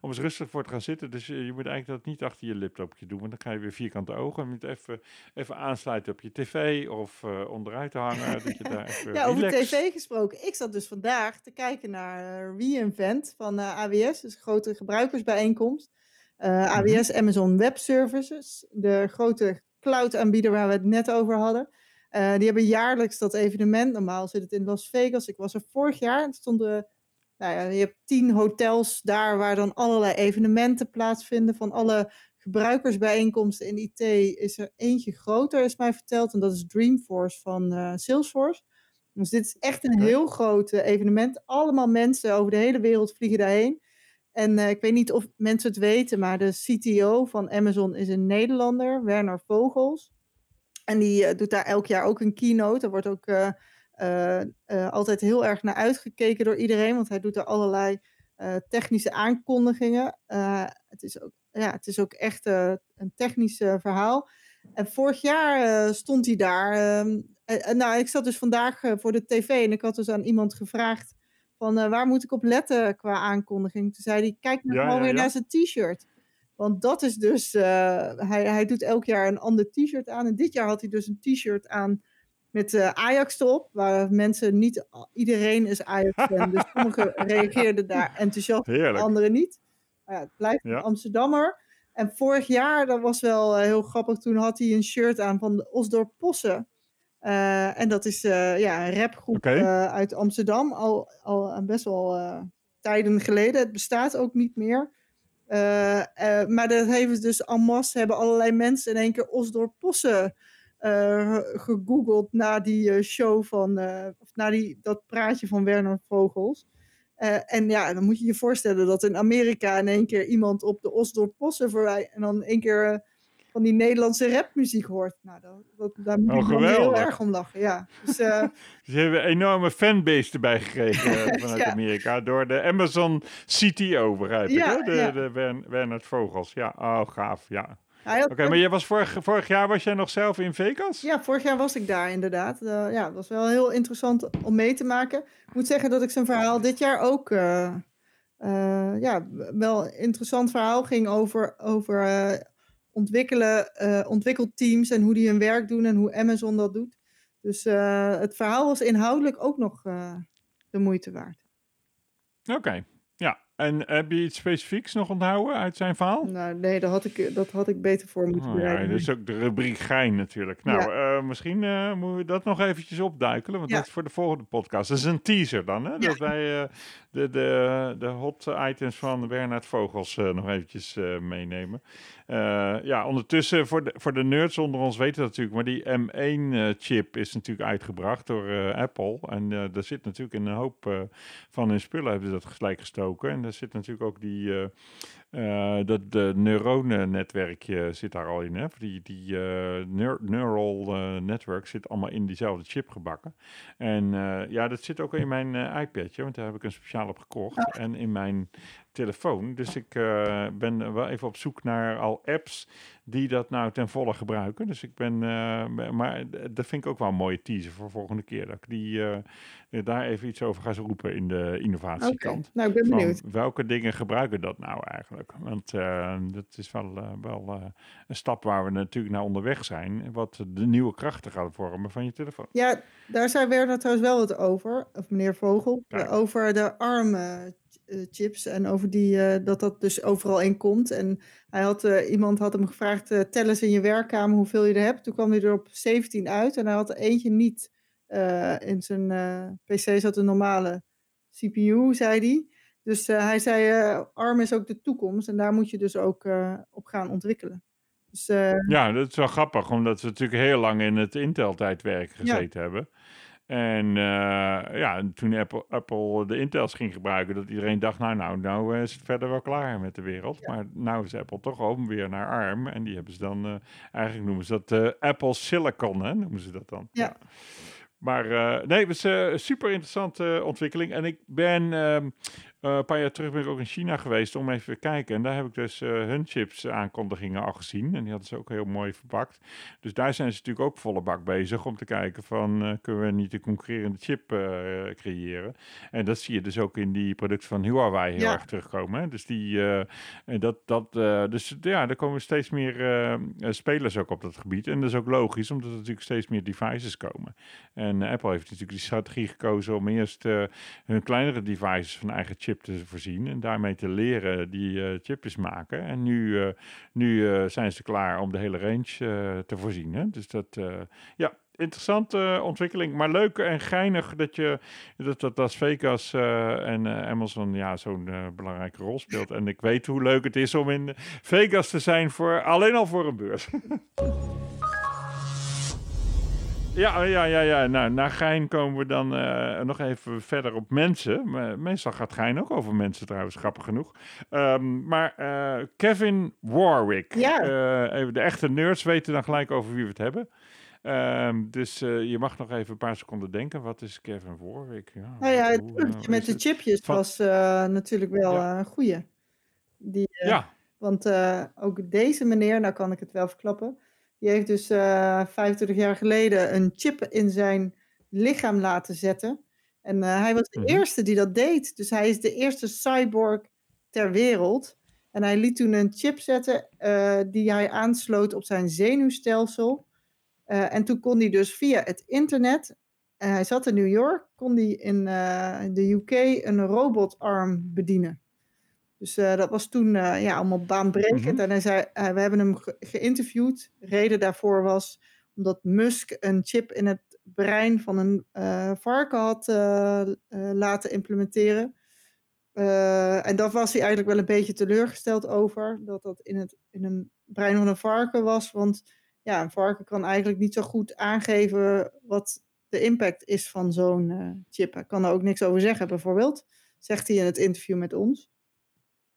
[SPEAKER 1] om eens rustig voor te gaan zitten dus je moet eigenlijk dat niet achter je laptopje doen, want dan krijg je weer vierkante ogen. Je moet even, even aansluiten op je tv of uh, onderuit hangen. dat je daar even
[SPEAKER 2] ja, over tv gesproken. Ik zat dus vandaag te kijken naar uh, Reinvent van eh, AWS, dus grote gebruikersbijeenkomst. AWS mhm. Amazon Web Services, de grote cloud-aanbieder waar we het net over hadden. die hebben jaarlijks dat evenement. Normaal zit het in Las Vegas. Ik was er vorig jaar en stonden nou ja, je hebt tien hotels daar waar dan allerlei evenementen plaatsvinden. Van alle gebruikersbijeenkomsten in IT is er eentje groter, is mij verteld. En dat is Dreamforce van uh, Salesforce. Dus dit is echt een heel groot uh, evenement. Allemaal mensen over de hele wereld vliegen daarheen. En uh, ik weet niet of mensen het weten, maar de CTO van Amazon is een Nederlander, Werner Vogels. En die doet daar elk jaar ook een keynote. Er wordt ook altijd heel erg naar uitgekeken door iedereen, want hij doet er allerlei uh, technische aankondigingen. het, is ook, ja, het is ook echt een technisch verhaal. En vorig jaar stond hij daar. Ehm, nou, ik zat dus vandaag voor de tv en ik had dus aan iemand gevraagd van waar moet ik op letten qua aankondiging. Toen zei hij, kijk nou gewoon weer naar zijn t-shirt. Want dat is dus, hij, hij doet elk jaar een ander t-shirt aan. En dit jaar had hij dus een t-shirt aan met uh, Ajax erop, waar mensen niet, iedereen is Ajax-fan, dus sommigen reageerden daar enthousiast, anderen niet. Maar ja, het blijft een Amsterdammer. En vorig jaar, dat was wel uh, heel grappig, toen had hij een shirt aan van de Osdorp Possen. Uh, en dat is ja, een rapgroep okay. uit Amsterdam, al, al best wel tijden geleden. Het bestaat ook niet meer. maar dat heeft dus en masse, hebben allerlei mensen in één keer Osdorp Possen uh, gegoogeld na die uh, show van, uh, of na die, dat praatje van Werner Vogels. en ja, dan moet je je voorstellen dat in Amerika in één keer iemand op de Osdorp Possen voorbij en dan in één keer van die Nederlandse rapmuziek hoort. Nou, dat, dat, daar moet oh, ik heel erg om lachen, ja. Dus,
[SPEAKER 1] Ze hebben een enorme fanbase erbij gekregen vanuit Amerika door de Amazon CTO, begrijp ik, ja, De, ja. de Werner Vogels. Ja, oh, gaaf, ja. Oké, maar jij was vorig, vorig jaar was jij nog zelf in Vegas?
[SPEAKER 2] Ja, vorig jaar was ik daar inderdaad. Uh, ja, dat was wel heel interessant om mee te maken. Ik moet zeggen dat ik zijn verhaal dit jaar ook uh, uh, ja, wel een interessant verhaal ging over, over ontwikkelen, ontwikkelteams en hoe die hun werk doen en hoe Amazon dat doet. Dus het verhaal was inhoudelijk ook nog de moeite waard.
[SPEAKER 1] Oké, en heb je iets specifieks nog onthouden uit zijn verhaal?
[SPEAKER 2] Nou, nee, dat had ik, dat had ik beter voor moeten
[SPEAKER 1] oh, Ja, dat is ook de rubriek gein natuurlijk. Nou, misschien moeten we dat nog eventjes opduikelen, want dat is voor de volgende podcast. Dat is een teaser dan, hè? Dat wij de, de, de hot items van Bernard Vogels nog eventjes meenemen. ja, ondertussen, voor de, voor de nerds onder ons weten dat natuurlijk, maar die M1-chip is natuurlijk uitgebracht door Apple. En daar zit natuurlijk een hoop van hun spullen, hebben ze dat gelijk gestoken. En daar zit natuurlijk ook die uh, dat de neuronennetwerkje zit daar al in. Hè? Die, die uh, neural uh, network zit allemaal in diezelfde chip gebakken. En ja, dat zit ook in mijn iPadje, want daar heb ik een speciaal op gekocht. En in mijn telefoon. Dus ik uh, ben wel even op zoek naar al apps die dat nou ten volle gebruiken. Dus ik ben, uh, maar dat vind ik ook wel een mooie teaser voor volgende keer. Dat ik die, uh, daar even iets over ga roepen in de innovatiekant.
[SPEAKER 2] Okay. Nou, ik ben benieuwd.
[SPEAKER 1] Van welke dingen gebruiken dat nou eigenlijk? Want dat is wel, wel een stap waar we natuurlijk naar onderweg zijn. Wat de nieuwe krachten gaat vormen van je telefoon.
[SPEAKER 2] Ja, daar zei Werner trouwens wel wat over. Of meneer Vogel. Over de armen eh, chips en over die, eh, dat dat dus overal in komt. En hij had, uh, iemand had hem gevraagd, tel eens in je werkkamer hoeveel je er hebt. Toen kwam hij er op 17 uit en hij had er eentje niet in zijn PC zat een normale CPU, zei hij. Dus hij zei, ARM is ook de toekomst en daar moet je dus ook op gaan ontwikkelen. Dus,
[SPEAKER 1] ja, dat is wel grappig, omdat we natuurlijk heel lang in het Intel-tijdwerk gezeten hebben. En uh, ja, toen Apple, Apple de Intels ging gebruiken, dat iedereen dacht, nou, nou, nou is het verder wel klaar met de wereld. Maar nou is Apple toch ook weer naar ARM. En die hebben ze dan, uh, eigenlijk noemen ze dat uh, Apple Silicon, hè, noemen ze dat dan.
[SPEAKER 2] Ja.
[SPEAKER 1] Maar nee, het is een super interessante ontwikkeling. En ik ben ehm, uh, een paar jaar terug ben ik ook in China geweest om even te kijken. En daar heb ik dus uh, hun chips aankondigingen al gezien. En die hadden ze ook heel mooi verpakt. Dus daar zijn ze natuurlijk ook volle bak bezig om te kijken van... Uh, kunnen we niet een concurrerende chip creëren? En dat zie je dus ook in die producten van Huawei heel erg terugkomen. Hè? Dus, die, dat, dat, dus ja, er komen steeds meer spelers ook op dat gebied. En dat is ook logisch, omdat er natuurlijk steeds meer devices komen. En Apple heeft natuurlijk die strategie gekozen om eerst hun kleinere devices van eigen chip te voorzien en daarmee te leren die uh, chipjes maken. En nu, uh, nu uh, zijn ze klaar om de hele range te voorzien. Hè? Dus dat, ja, interessante ontwikkeling, maar leuk en geinig dat je dat, dat Las Vegas en Amazon ja, zo'n belangrijke rol speelt. En ik weet hoe leuk het is om in Vegas te zijn voor alleen al voor een beurs. Ja, ja, ja, ja. Nou, na Gein komen we dan uh, nog even verder op mensen. meestal gaat Gein ook over mensen trouwens, grappig genoeg. Um, maar uh, Kevin Warwick.
[SPEAKER 2] Ja.
[SPEAKER 1] Uh, even de echte nerds weten dan gelijk over wie we het hebben. Um, dus je mag nog even een paar seconden denken. Wat is Kevin Warwick?
[SPEAKER 2] Ja, nou ja, het met de chipjes Van... was natuurlijk wel ja. een goeie. Die,
[SPEAKER 1] ja.
[SPEAKER 2] Want ook deze meneer, nou kan ik het wel verklappen die heeft dus uh, eh, 25 jaar geleden een chip in zijn lichaam laten zetten. En uh, hij was de mm -hmm. eerste die dat deed. Dus hij is de eerste cyborg ter wereld. En hij liet toen een chip zetten uh, die hij aansloot op zijn zenuwstelsel. en toen kon hij dus via het internet, en hij zat in New York, kon hij in de UK een robotarm bedienen. Dus uh, dat was toen uh, ja, allemaal baanbrekend. Mm -hmm. En hij zei, uh, we hebben hem ge geïnterviewd. De reden daarvoor was omdat Musk een chip in het brein van een varken had laten implementeren. en daar was hij eigenlijk wel een beetje teleurgesteld over. Dat dat in, het, in een brein van een varken was. Want ja, een varken kan eigenlijk niet zo goed aangeven wat de impact is van zo'n chip. Hij kan er ook niks over zeggen, bijvoorbeeld. Zegt hij in het interview met ons.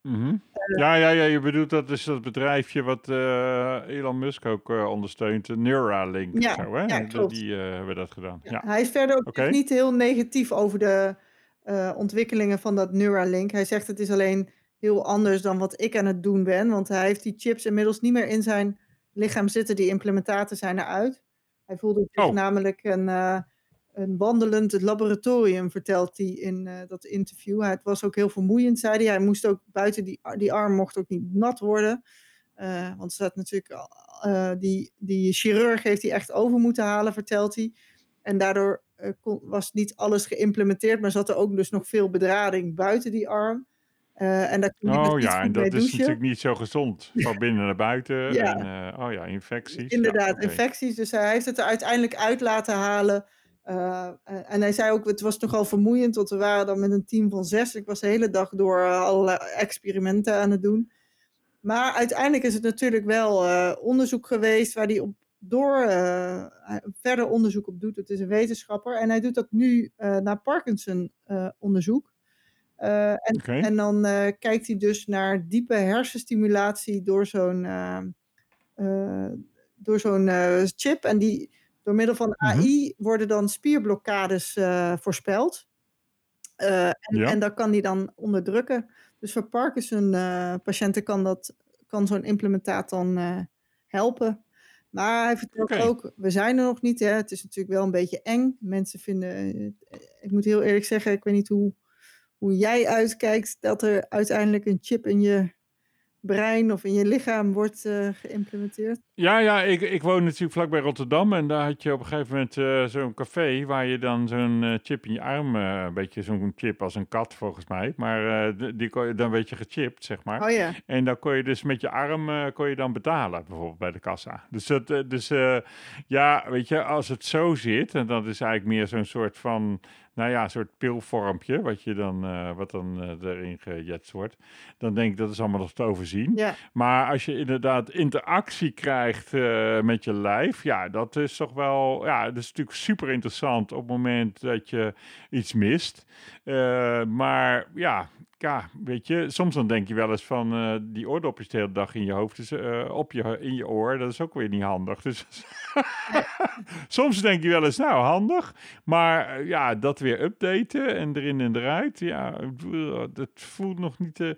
[SPEAKER 1] Mm -hmm. ja, ja, ja, je bedoelt dat is dat bedrijfje wat uh, Elon Musk ook uh, ondersteunt, Neuralink.
[SPEAKER 2] Ja,
[SPEAKER 1] zo, hè?
[SPEAKER 2] ja klopt.
[SPEAKER 1] Die uh, hebben dat gedaan. Ja. ja.
[SPEAKER 2] Hij is verder ook okay. niet heel negatief over de ontwikkelingen van dat Neuralink. Hij zegt het is alleen heel anders dan wat ik aan het doen ben, want hij heeft die chips inmiddels niet meer in zijn lichaam zitten. Die implementaten zijn eruit. Hij voelde zich oh. namelijk een een wandelend laboratorium, vertelt hij in uh, dat interview. Het was ook heel vermoeiend, zei hij. Hij moest ook buiten die, die arm mocht ook niet nat worden. Uh, want er staat natuurlijk, uh, die, die chirurg heeft hij echt over moeten halen, vertelt hij. En daardoor kon, was niet alles geïmplementeerd, maar zat er ook dus nog veel bedrading buiten die arm. En daar
[SPEAKER 1] oh ja, en dat is natuurlijk niet zo gezond. Van binnen naar buiten. ja. En, oh ja, infecties.
[SPEAKER 2] Inderdaad, infecties. Dus hij heeft het er uiteindelijk uit laten halen. Uh, en hij zei ook, het was nogal vermoeiend, want we waren dan met een team van zes. Ik was de hele dag door allerlei experimenten aan het doen. Maar uiteindelijk is het natuurlijk wel onderzoek geweest waar hij op door verder onderzoek op doet. Het is een wetenschapper en hij doet dat nu naar Parkinson onderzoek. En, en, dan kijkt hij dus naar diepe hersenstimulatie door zo'n door zo'n chip. En die, door middel van AI mhm. worden dan spierblokkades voorspeld. En, ja. en dat kan die dan onderdrukken. Dus voor Parkinson-patiënten kan, dat, kan zo'n implementaat dan helpen. Maar hij vertelt okay. ook, we zijn er nog niet. Hè. Het is natuurlijk wel een beetje eng. Mensen vinden, ik moet heel eerlijk zeggen, ik weet niet hoe hoe jij uitkijkt dat er uiteindelijk een chip in je brein of in je lichaam wordt uh, geïmplementeerd?
[SPEAKER 1] Ja, ja ik, ik woon natuurlijk vlakbij Rotterdam en daar had je op een gegeven moment uh, zo'n café waar je dan zo'n uh, chip in je arm, een beetje zo'n chip als een kat volgens mij, maar die kon je dan een beetje gechipt, zeg maar.
[SPEAKER 2] Oh ja.
[SPEAKER 1] En dan kon je dus met je arm kon je dan betalen, bijvoorbeeld bij de kassa. Dus, dat, dus ja, weet je, als het zo zit, en dat is eigenlijk meer zo'n soort van nou ja, een soort pilvormpje, wat, je dan, uh, wat dan uh, erin gejetst wordt. Dan denk ik dat is allemaal nog te overzien.
[SPEAKER 2] Ja.
[SPEAKER 1] Maar als je inderdaad interactie krijgt uh, met je lijf, ja, dat is toch wel, ja, dat is natuurlijk super interessant op het moment dat je iets mist. maar ja, ja, weet je, soms dan denk je wel eens van uh, die oordopjes de hele dag in je hoofd, dus uh, op je, in je oor, dat is ook weer niet handig. Dus soms denk je wel eens, nou handig, maar uh, ja, dat weer updaten en erin en eruit, ja, dat voelt nog niet,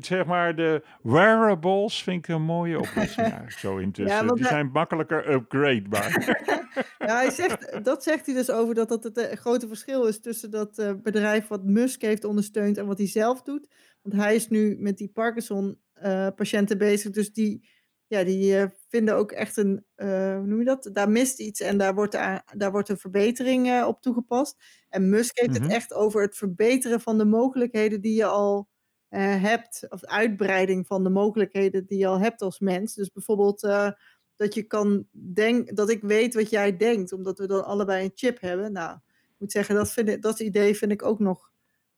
[SPEAKER 1] zeg maar, de wearables vind ik een mooie oplossing eigenlijk zo intussen. Ja, die zijn makkelijker upgradebaar.
[SPEAKER 2] ja, hij zegt, dat zegt hij dus over dat dat het grote verschil is tussen dat bedrijf wat Musk heeft ondersteund en wat hij zelf doet. Want hij is nu met die Parkinson-patiënten eh, bezig. Dus die, ja, die uh, vinden ook echt een, uh, hoe noem je dat? Daar mist iets en daar wordt, daar wordt een verbetering op toegepast. En Musk heeft het mhm. echt over het verbeteren van de mogelijkheden die je al hebt. Of uitbreiding van de mogelijkheden die je al hebt als mens. Dus bijvoorbeeld dat je kan denken, dat ik weet wat jij denkt, omdat we dan allebei een chip hebben. Nou, ik moet zeggen, dat, vind ik, dat idee vind ik ook nog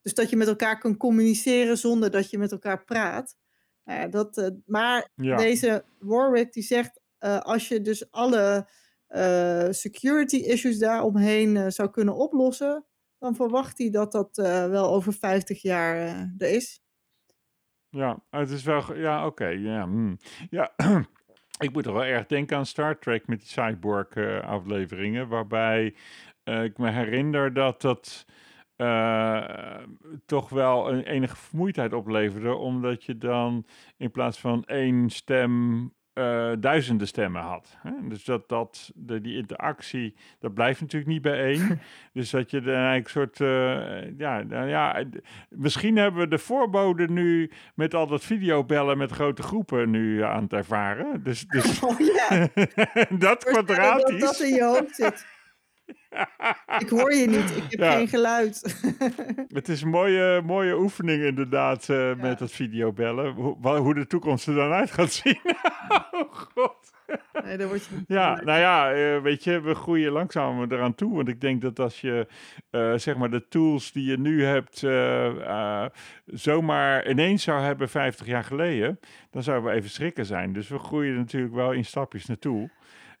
[SPEAKER 2] dus dat je met elkaar kan communiceren zonder dat je met elkaar praat. Nou ja, dat, uh, maar deze Warwick die zegt, uh, als je dus alle uh, security issues daaromheen zou kunnen oplossen, dan verwacht hij dat dat wel over 50 jaar er is.
[SPEAKER 1] Ja, het is wel, ja, oké, okay, ja, hmm. ja. ik moet er wel erg denken aan Star Trek met die cyborg afleveringen, waarbij ik me herinner dat dat uh, toch wel een enige vermoeidheid opleverde, omdat je dan in plaats van één stem uh, duizenden stemmen had. Hè? Dus dat, dat de, die interactie, dat blijft natuurlijk niet bij één. dus dat je dan eigenlijk een soort, uh, ja, nou ja, misschien hebben we de voorbode nu met al dat videobellen met grote groepen nu aan het ervaren. Dus, dus oh, ja. dat kwadratisch.
[SPEAKER 2] Dat dat in je hoofd zit. Ik hoor je niet, ik heb geen geluid.
[SPEAKER 1] Het is een mooie, mooie oefening inderdaad uh, met dat videobellen. Hoe, hoe de toekomst er dan uit gaat zien. oh god.
[SPEAKER 2] Nee, daar word je
[SPEAKER 1] ja, nou ja, uh, weet je, we groeien langzaam eraan toe. Want ik denk dat als je, uh, zeg maar, de tools die je nu hebt, zomaar ineens zou hebben 50 jaar geleden, dan zouden we even schrikken zijn. Dus we groeien natuurlijk wel in stapjes naartoe.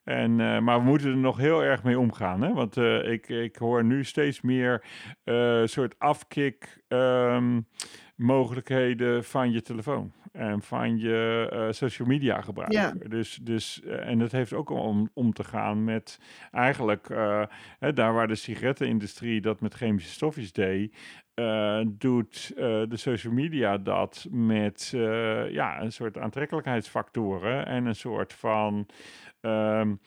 [SPEAKER 1] En, uh, maar we moeten er nog heel erg mee omgaan. Hè? Want uh, ik, ik hoor nu steeds meer uh, soort afkick um, mogelijkheden van je telefoon. En van je social media gebruik. Ja. Dus, dus, en dat heeft ook om, om te gaan met eigenlijk hè, daar waar de sigarettenindustrie dat met chemische stofjes deed. Uh, doet uh, de social media dat met uh, ja, een soort aantrekkelijkheidsfactoren en een soort van Um,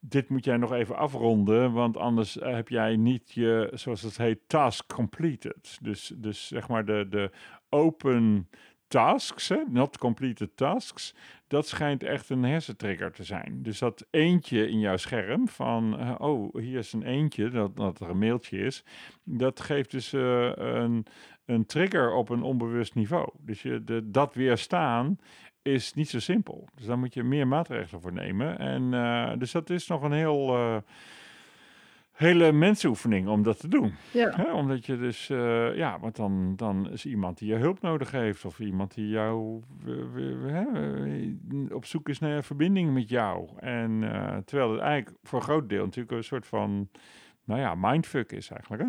[SPEAKER 1] dit moet jij nog even afronden, want anders heb jij niet je, zoals het heet, task completed. Dus, dus zeg maar de, de open tasks, hè, not completed tasks, dat schijnt echt een hersentrigger te zijn. Dus dat eentje in jouw scherm van, uh, oh, hier is een eentje, dat, dat er een mailtje is, dat geeft dus uh, een, een trigger op een onbewust niveau. Dus je, de, dat weerstaan is niet zo simpel. Dus daar moet je meer maatregelen voor nemen. En uh, dus dat is nog een heel hele mensenoefening om dat te doen. Ja. Omdat je dus, uh, ja, want dan, dan is iemand die je hulp nodig heeft, of iemand die jou op zoek is naar een verbinding met jou. En terwijl het eigenlijk voor een groot deel natuurlijk een soort van nou ja, mindfuck is eigenlijk. Hè?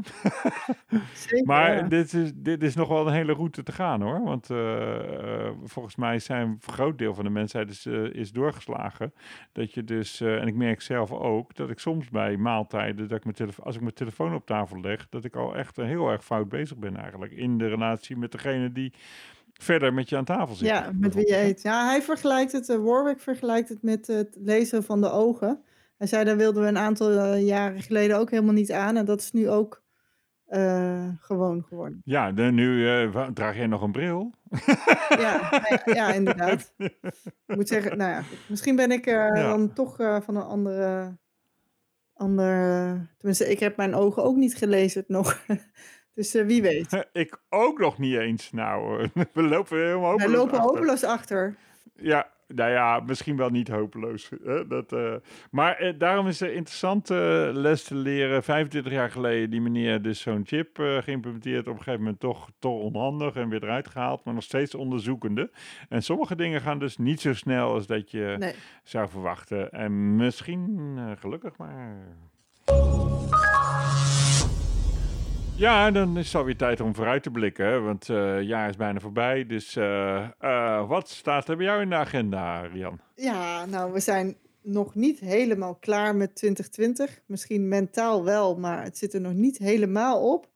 [SPEAKER 1] Zeker, maar dit, is, dit is nog wel een hele route te gaan hoor. Want uh, volgens mij zijn een groot deel van de mensheid is, uh, is doorgeslagen. Dat je dus, en ik merk zelf ook, dat ik soms bij maaltijden, dat ik mijn telefoon, als ik mijn telefoon op tafel leg, dat ik al echt heel erg fout bezig ben eigenlijk. In de relatie met degene die verder met je aan tafel zit.
[SPEAKER 2] Ja, met wie je eet. Ja, hij vergelijkt het, Warwick vergelijkt het met het lezen van de ogen. Hij zei, daar wilden we een aantal uh, jaren geleden ook helemaal niet aan. En dat is nu ook uh, gewoon geworden.
[SPEAKER 1] Ja, de, nu uh, draag jij nog een bril.
[SPEAKER 2] ja, ja, inderdaad. Ik moet zeggen, nou ja, misschien ben ik ja. dan toch van een andere, andere... Tenminste, ik heb mijn ogen ook niet gelezen nog. Dus wie weet.
[SPEAKER 1] ik ook nog niet eens. Nou, we lopen helemaal hopeloos
[SPEAKER 2] We lopen hopeloos achter.
[SPEAKER 1] Ja, nou ja, misschien wel niet hopeloos. Hè? Dat, uh, maar eh, daarom is het interessant uh, les te leren. 25 jaar geleden die meneer dus zo'n chip geïmplementeerd. Op een gegeven moment toch, toch onhandig en weer eruit gehaald. Maar nog steeds onderzoekende. En sommige dingen gaan dus niet zo snel als dat je nee. zou verwachten. En misschien gelukkig maar. Ja, dan is het alweer tijd om vooruit te blikken, want uh, het jaar is bijna voorbij. Dus uh, uh, wat staat er bij jou in de agenda, Rian?
[SPEAKER 2] Ja, nou, we zijn nog niet helemaal klaar met 2020. Misschien mentaal wel, maar het zit er nog niet helemaal op.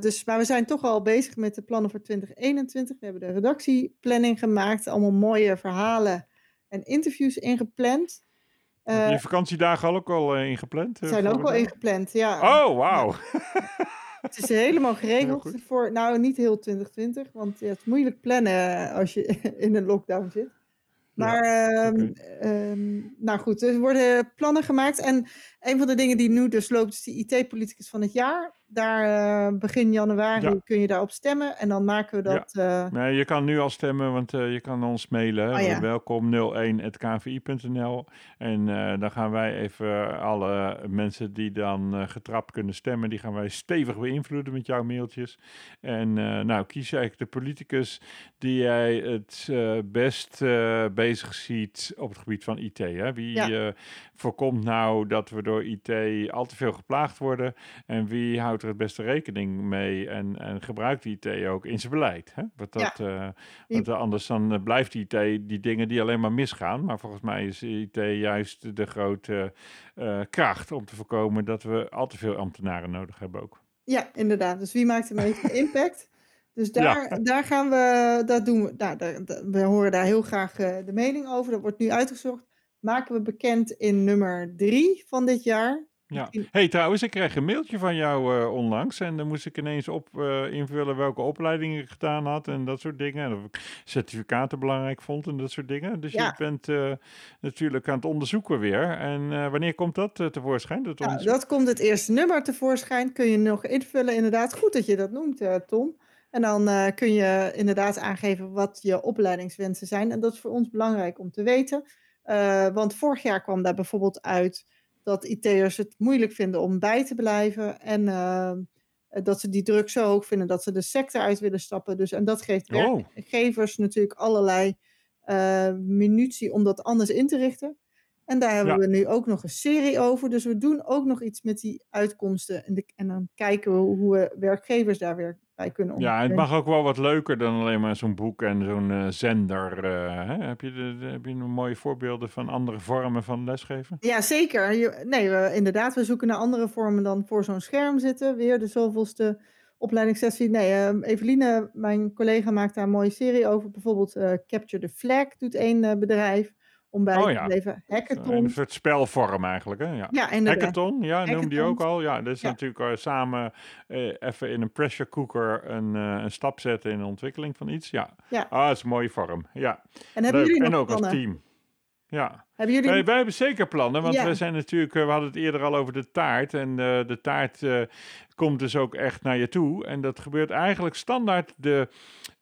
[SPEAKER 2] dus, maar we zijn toch al bezig met de plannen voor 2021. We hebben de redactieplanning gemaakt, allemaal mooie verhalen en interviews ingepland.
[SPEAKER 1] Uh, je vakantiedagen ook al uh, ingepland?
[SPEAKER 2] Uh, zijn ook al ingepland, ja.
[SPEAKER 1] Oh, wauw.
[SPEAKER 2] het is helemaal geregeld voor, nou niet heel 2020, want ja, het is moeilijk plannen als je in een lockdown zit. Maar, ja, um, um, nou goed, er worden plannen gemaakt. En een van de dingen die nu dus loopt, is de IT-politicus van het jaar. Daar uh, begin januari kun je daarop stemmen. En dan maken we dat.
[SPEAKER 1] Ja. Uh... Nee, je kan nu al stemmen, want uh, je kan ons mailen. Oh, ja. Welkom 01.kvi.nl. En dan gaan wij even alle mensen die dan getrapt kunnen stemmen, die gaan wij stevig beïnvloeden met jouw mailtjes. En nou, kies eigenlijk de politicus die jij het best bezig ziet op het gebied van IT. Hè? Wie voorkomt nou dat we door IT al te veel geplaagd worden? En wie houdt er het beste rekening mee en, en gebruikt IT ook in zijn beleid? Hè? Want, dat, ja. want anders dan uh, blijft IT die dingen die alleen maar misgaan. Maar volgens mij is IT juist de grote kracht om te voorkomen dat we al te veel ambtenaren nodig hebben ook.
[SPEAKER 2] Ja, inderdaad. Dus wie maakt de meeste impact? Dus daar, ja. daar gaan we, dat doen we, nou, daar, we horen daar heel graag de mening over. Dat wordt nu uitgezocht maken we bekend in nummer drie van dit jaar.
[SPEAKER 1] Ja. hey, trouwens, ik kreeg een mailtje van jou uh, onlangs. En dan moest ik ineens op uh, invullen welke opleidingen ik gedaan had en dat soort dingen. En of ik certificaten belangrijk vond en dat soort dingen. Dus ja. je bent uh, natuurlijk aan het onderzoeken weer. En wanneer komt dat tevoorschijn? Dat,
[SPEAKER 2] ja, dat komt het eerste nummer tevoorschijn. Kun je nog invullen. Inderdaad, goed dat je dat noemt, Tom. En dan kun je inderdaad aangeven wat je opleidingswensen zijn. En dat is voor ons belangrijk om te weten. Want vorig jaar kwam daar bijvoorbeeld uit dat IT'ers het moeilijk vinden om bij te blijven. En uh, dat ze die druk zo hoog vinden dat ze de sector uit willen stappen. Dus, en dat geeft oh. werkgevers natuurlijk allerlei uh, munitie om dat anders in te richten. En daar hebben ja. we nu ook nog een serie over. Dus we doen ook nog iets met die uitkomsten. En, de, en dan kijken we hoe, hoe we werkgevers daar weer bij kunnen
[SPEAKER 1] Ja, het mag ook wel wat leuker dan alleen maar zo'n boek en zo'n uh, zender. Uh, hè? Heb, je de, heb je nog mooie voorbeelden van andere vormen van lesgeven?
[SPEAKER 2] Ja, zeker. Je, nee, we, inderdaad, we zoeken naar andere vormen dan voor zo'n scherm zitten. Weer de zoveelste opleidingssessie. Nee, uh, Eveline, mijn collega, maakt daar een mooie serie over. Bijvoorbeeld Capture the Flag doet één bedrijf om bij oh, te blijven. Hackathon.
[SPEAKER 1] Een soort spelvorm eigenlijk, hè? Ja, ja inderdaad. Hackathon, ja, noem die ook al. Ja, dat is natuurlijk uh, samen uh, even in een pressure cooker een, uh, een stap zetten in de ontwikkeling van iets. Ja, ja. Ah, dat is een mooie vorm. Ja.
[SPEAKER 2] En hebben Leuk. jullie
[SPEAKER 1] nog En ook
[SPEAKER 2] als
[SPEAKER 1] team. Ja.
[SPEAKER 2] Hebben jullie...
[SPEAKER 1] wij, wij, hebben zeker plannen, want we zijn natuurlijk, we hadden het eerder al over de taart. En de taart komt dus ook echt naar je toe. En dat gebeurt eigenlijk standaard de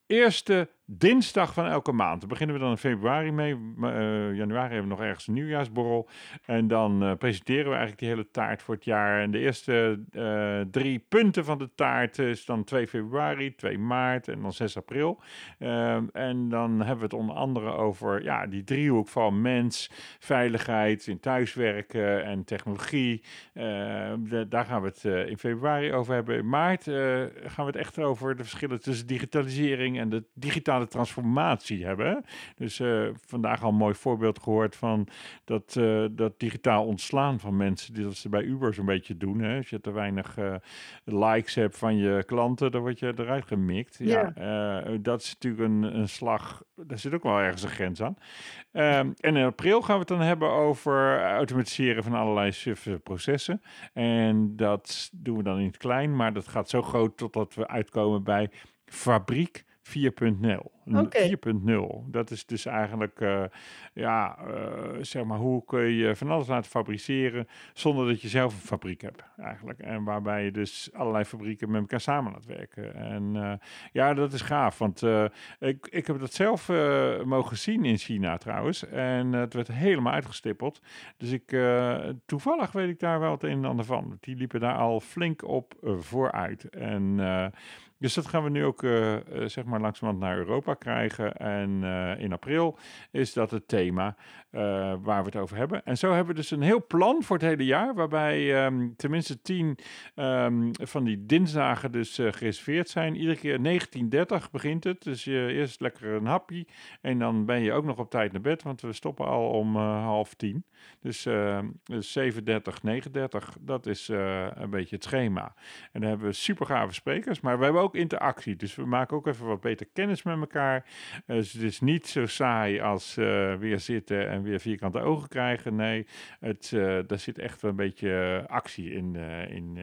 [SPEAKER 1] eerste dinsdag van elke maand. Beginnen we dan in februari mee. Uh, januari hebben we nog ergens een nieuwjaarsborrel. En dan uh, presenteren we eigenlijk die hele taart voor het jaar. En de eerste uh, drie punten van de taart is dan 2 februari, 2 maart en dan 6 april. Ehm, en dan hebben we het onder andere over ja, die driehoek van mens, veiligheid in thuiswerken en technologie. Ehm, daar gaan we het in februari over hebben. In maart gaan we het echt over de verschillen tussen digitalisering en de digitale digitale transformatie hebben. Dus uh, vandaag al een mooi voorbeeld gehoord van dat, uh, dat digitaal ontslaan van mensen, die dat ze bij Uber zo'n beetje doen. Hè? Als je te weinig uh, likes hebt van je klanten, dan word je eruit gemikt. Ja, ja dat is natuurlijk een, een slag, daar zit ook wel ergens een grens aan. Um, en in april gaan we het dan hebben over automatiseren van allerlei processen. En dat doen we dan in het klein, maar dat gaat zo groot totdat we uitkomen bij fabriek 4.0. Okay. 4.0. Dat is dus eigenlijk, uh, ja, uh, zeg maar, hoe kun je van alles laten fabriceren zonder dat je zelf een fabriek hebt, eigenlijk. En waarbij je dus allerlei fabrieken met elkaar samen laat werken. En uh, ja, dat is gaaf, want ik, ik heb dat zelf mogen zien in China trouwens. En het werd helemaal uitgestippeld. Dus ik, toevallig weet ik daar wel het een en ander van. Die liepen daar al flink op vooruit. En dus dat gaan we nu ook, zeg maar, langzamerhand naar Europa krijgen. En uh, in april is dat het thema waar we het over hebben. En zo hebben we dus een heel plan voor het hele jaar, waarbij um, tenminste tien um, van die dinsdagen dus gereserveerd zijn. Iedere keer 1930 begint het, dus je eerst lekker een hapje en dan ben je ook nog op tijd naar bed, want we stoppen al om half tien. Dus, dus 7.30, 39, dat is een beetje het schema. En dan hebben we super gave sprekers, maar we hebben ook interactie. Dus we maken ook even wat beter kennis met elkaar. Uh, dus het is niet zo saai als uh, weer zitten en weer vierkante ogen krijgen. Nee, het, uh, daar zit echt een beetje actie in. in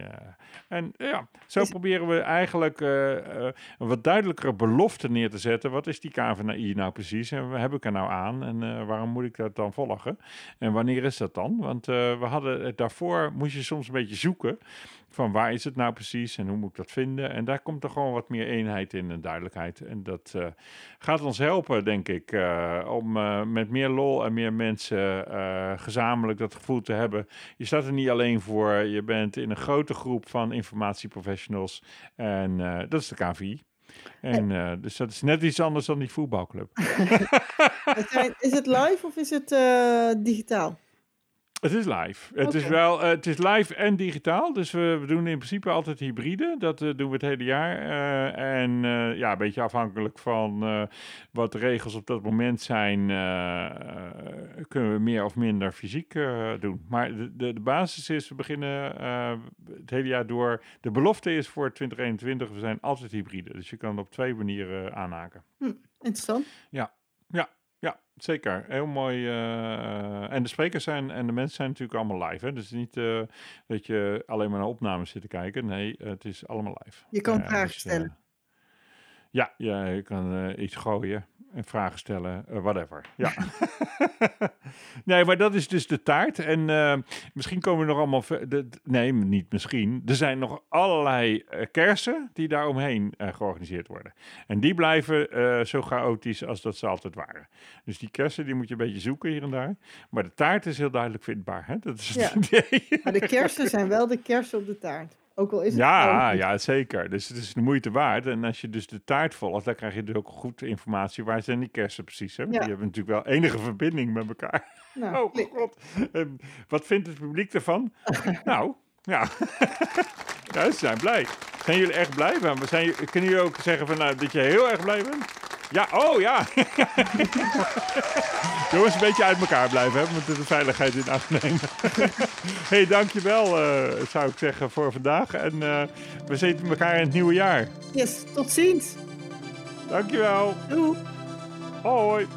[SPEAKER 1] en ja, zo proberen we eigenlijk een wat duidelijkere belofte neer te zetten. Wat is die KVNI nou precies en heb ik er nou aan en waarom moet ik dat dan volgen? En wanneer is dat dan? Want we hadden daarvoor moest je soms een beetje zoeken van waar is het nou precies en hoe moet ik dat vinden. En daar komt er gewoon wat meer eenheid in en duidelijkheid. En dat uh, gaat ons helpen, denk ik, uh, om uh, met meer lol en meer mensen gezamenlijk dat gevoel te hebben. Je staat er niet alleen voor, je bent in een grote groep van informatieprofessionals. En dat is de KVI. En dus dat is net iets anders dan die voetbalclub.
[SPEAKER 2] is het live of is het digitaal?
[SPEAKER 1] Het is live. Het is wel, uh, het is live en digitaal. Dus we, we, doen in principe altijd hybride. Dat uh, doen we het hele jaar. Uh, en ja, een beetje afhankelijk van wat de regels op dat moment zijn, kunnen we meer of minder fysiek doen. Maar de, de, de, basis is, we beginnen het hele jaar door. De belofte is voor 2021, we zijn altijd hybride. Dus je kan het op twee manieren aanhaken.
[SPEAKER 2] Hm, interessant.
[SPEAKER 1] Ja, ja. Zeker. Heel mooi. Uh, en de sprekers zijn en de mensen zijn natuurlijk allemaal live. Hè? Dus niet uh, dat je alleen maar naar opnames zit te kijken. Nee, het is allemaal live.
[SPEAKER 2] Je kan vragen dus, stellen.
[SPEAKER 1] Ja, ja, je kan iets gooien en vragen stellen, uh, whatever. Ja. nee, maar dat is dus de taart. En uh, misschien komen we nog allemaal... De, nee, niet misschien. Er zijn nog allerlei uh, kersen die daaromheen georganiseerd worden. En die blijven zo chaotisch als dat ze altijd waren. Dus die kersen, die moet je een beetje zoeken hier en daar. Maar de taart is heel duidelijk vindbaar. Hè? Dat is het
[SPEAKER 2] idee. Maar de kersen zijn wel de kersen op de taart. Ook al is het
[SPEAKER 1] ja, ja, zeker. Dus het is de moeite waard. En als je dus de taart volgt, dan krijg je dus ook goed informatie. Waar zijn die kersen precies? Hè? Die hebben natuurlijk wel enige verbinding met elkaar. Nou, oh god. Um, wat vindt het publiek ervan? nou, ja. ja, ze zijn blij. Zijn jullie echt blij? Maar zijn, kunnen jullie ook zeggen van, nou, dat je heel erg blij bent? Ja, oh ja. Jongens, een beetje uit elkaar blijven, hè, met de veiligheid in acht nemen. hey, dankjewel, uh, zou ik zeggen, voor vandaag. En uh, we zitten elkaar in het nieuwe jaar.
[SPEAKER 2] Yes, tot ziens.
[SPEAKER 1] Dankjewel.
[SPEAKER 2] Doei.
[SPEAKER 1] Hoi.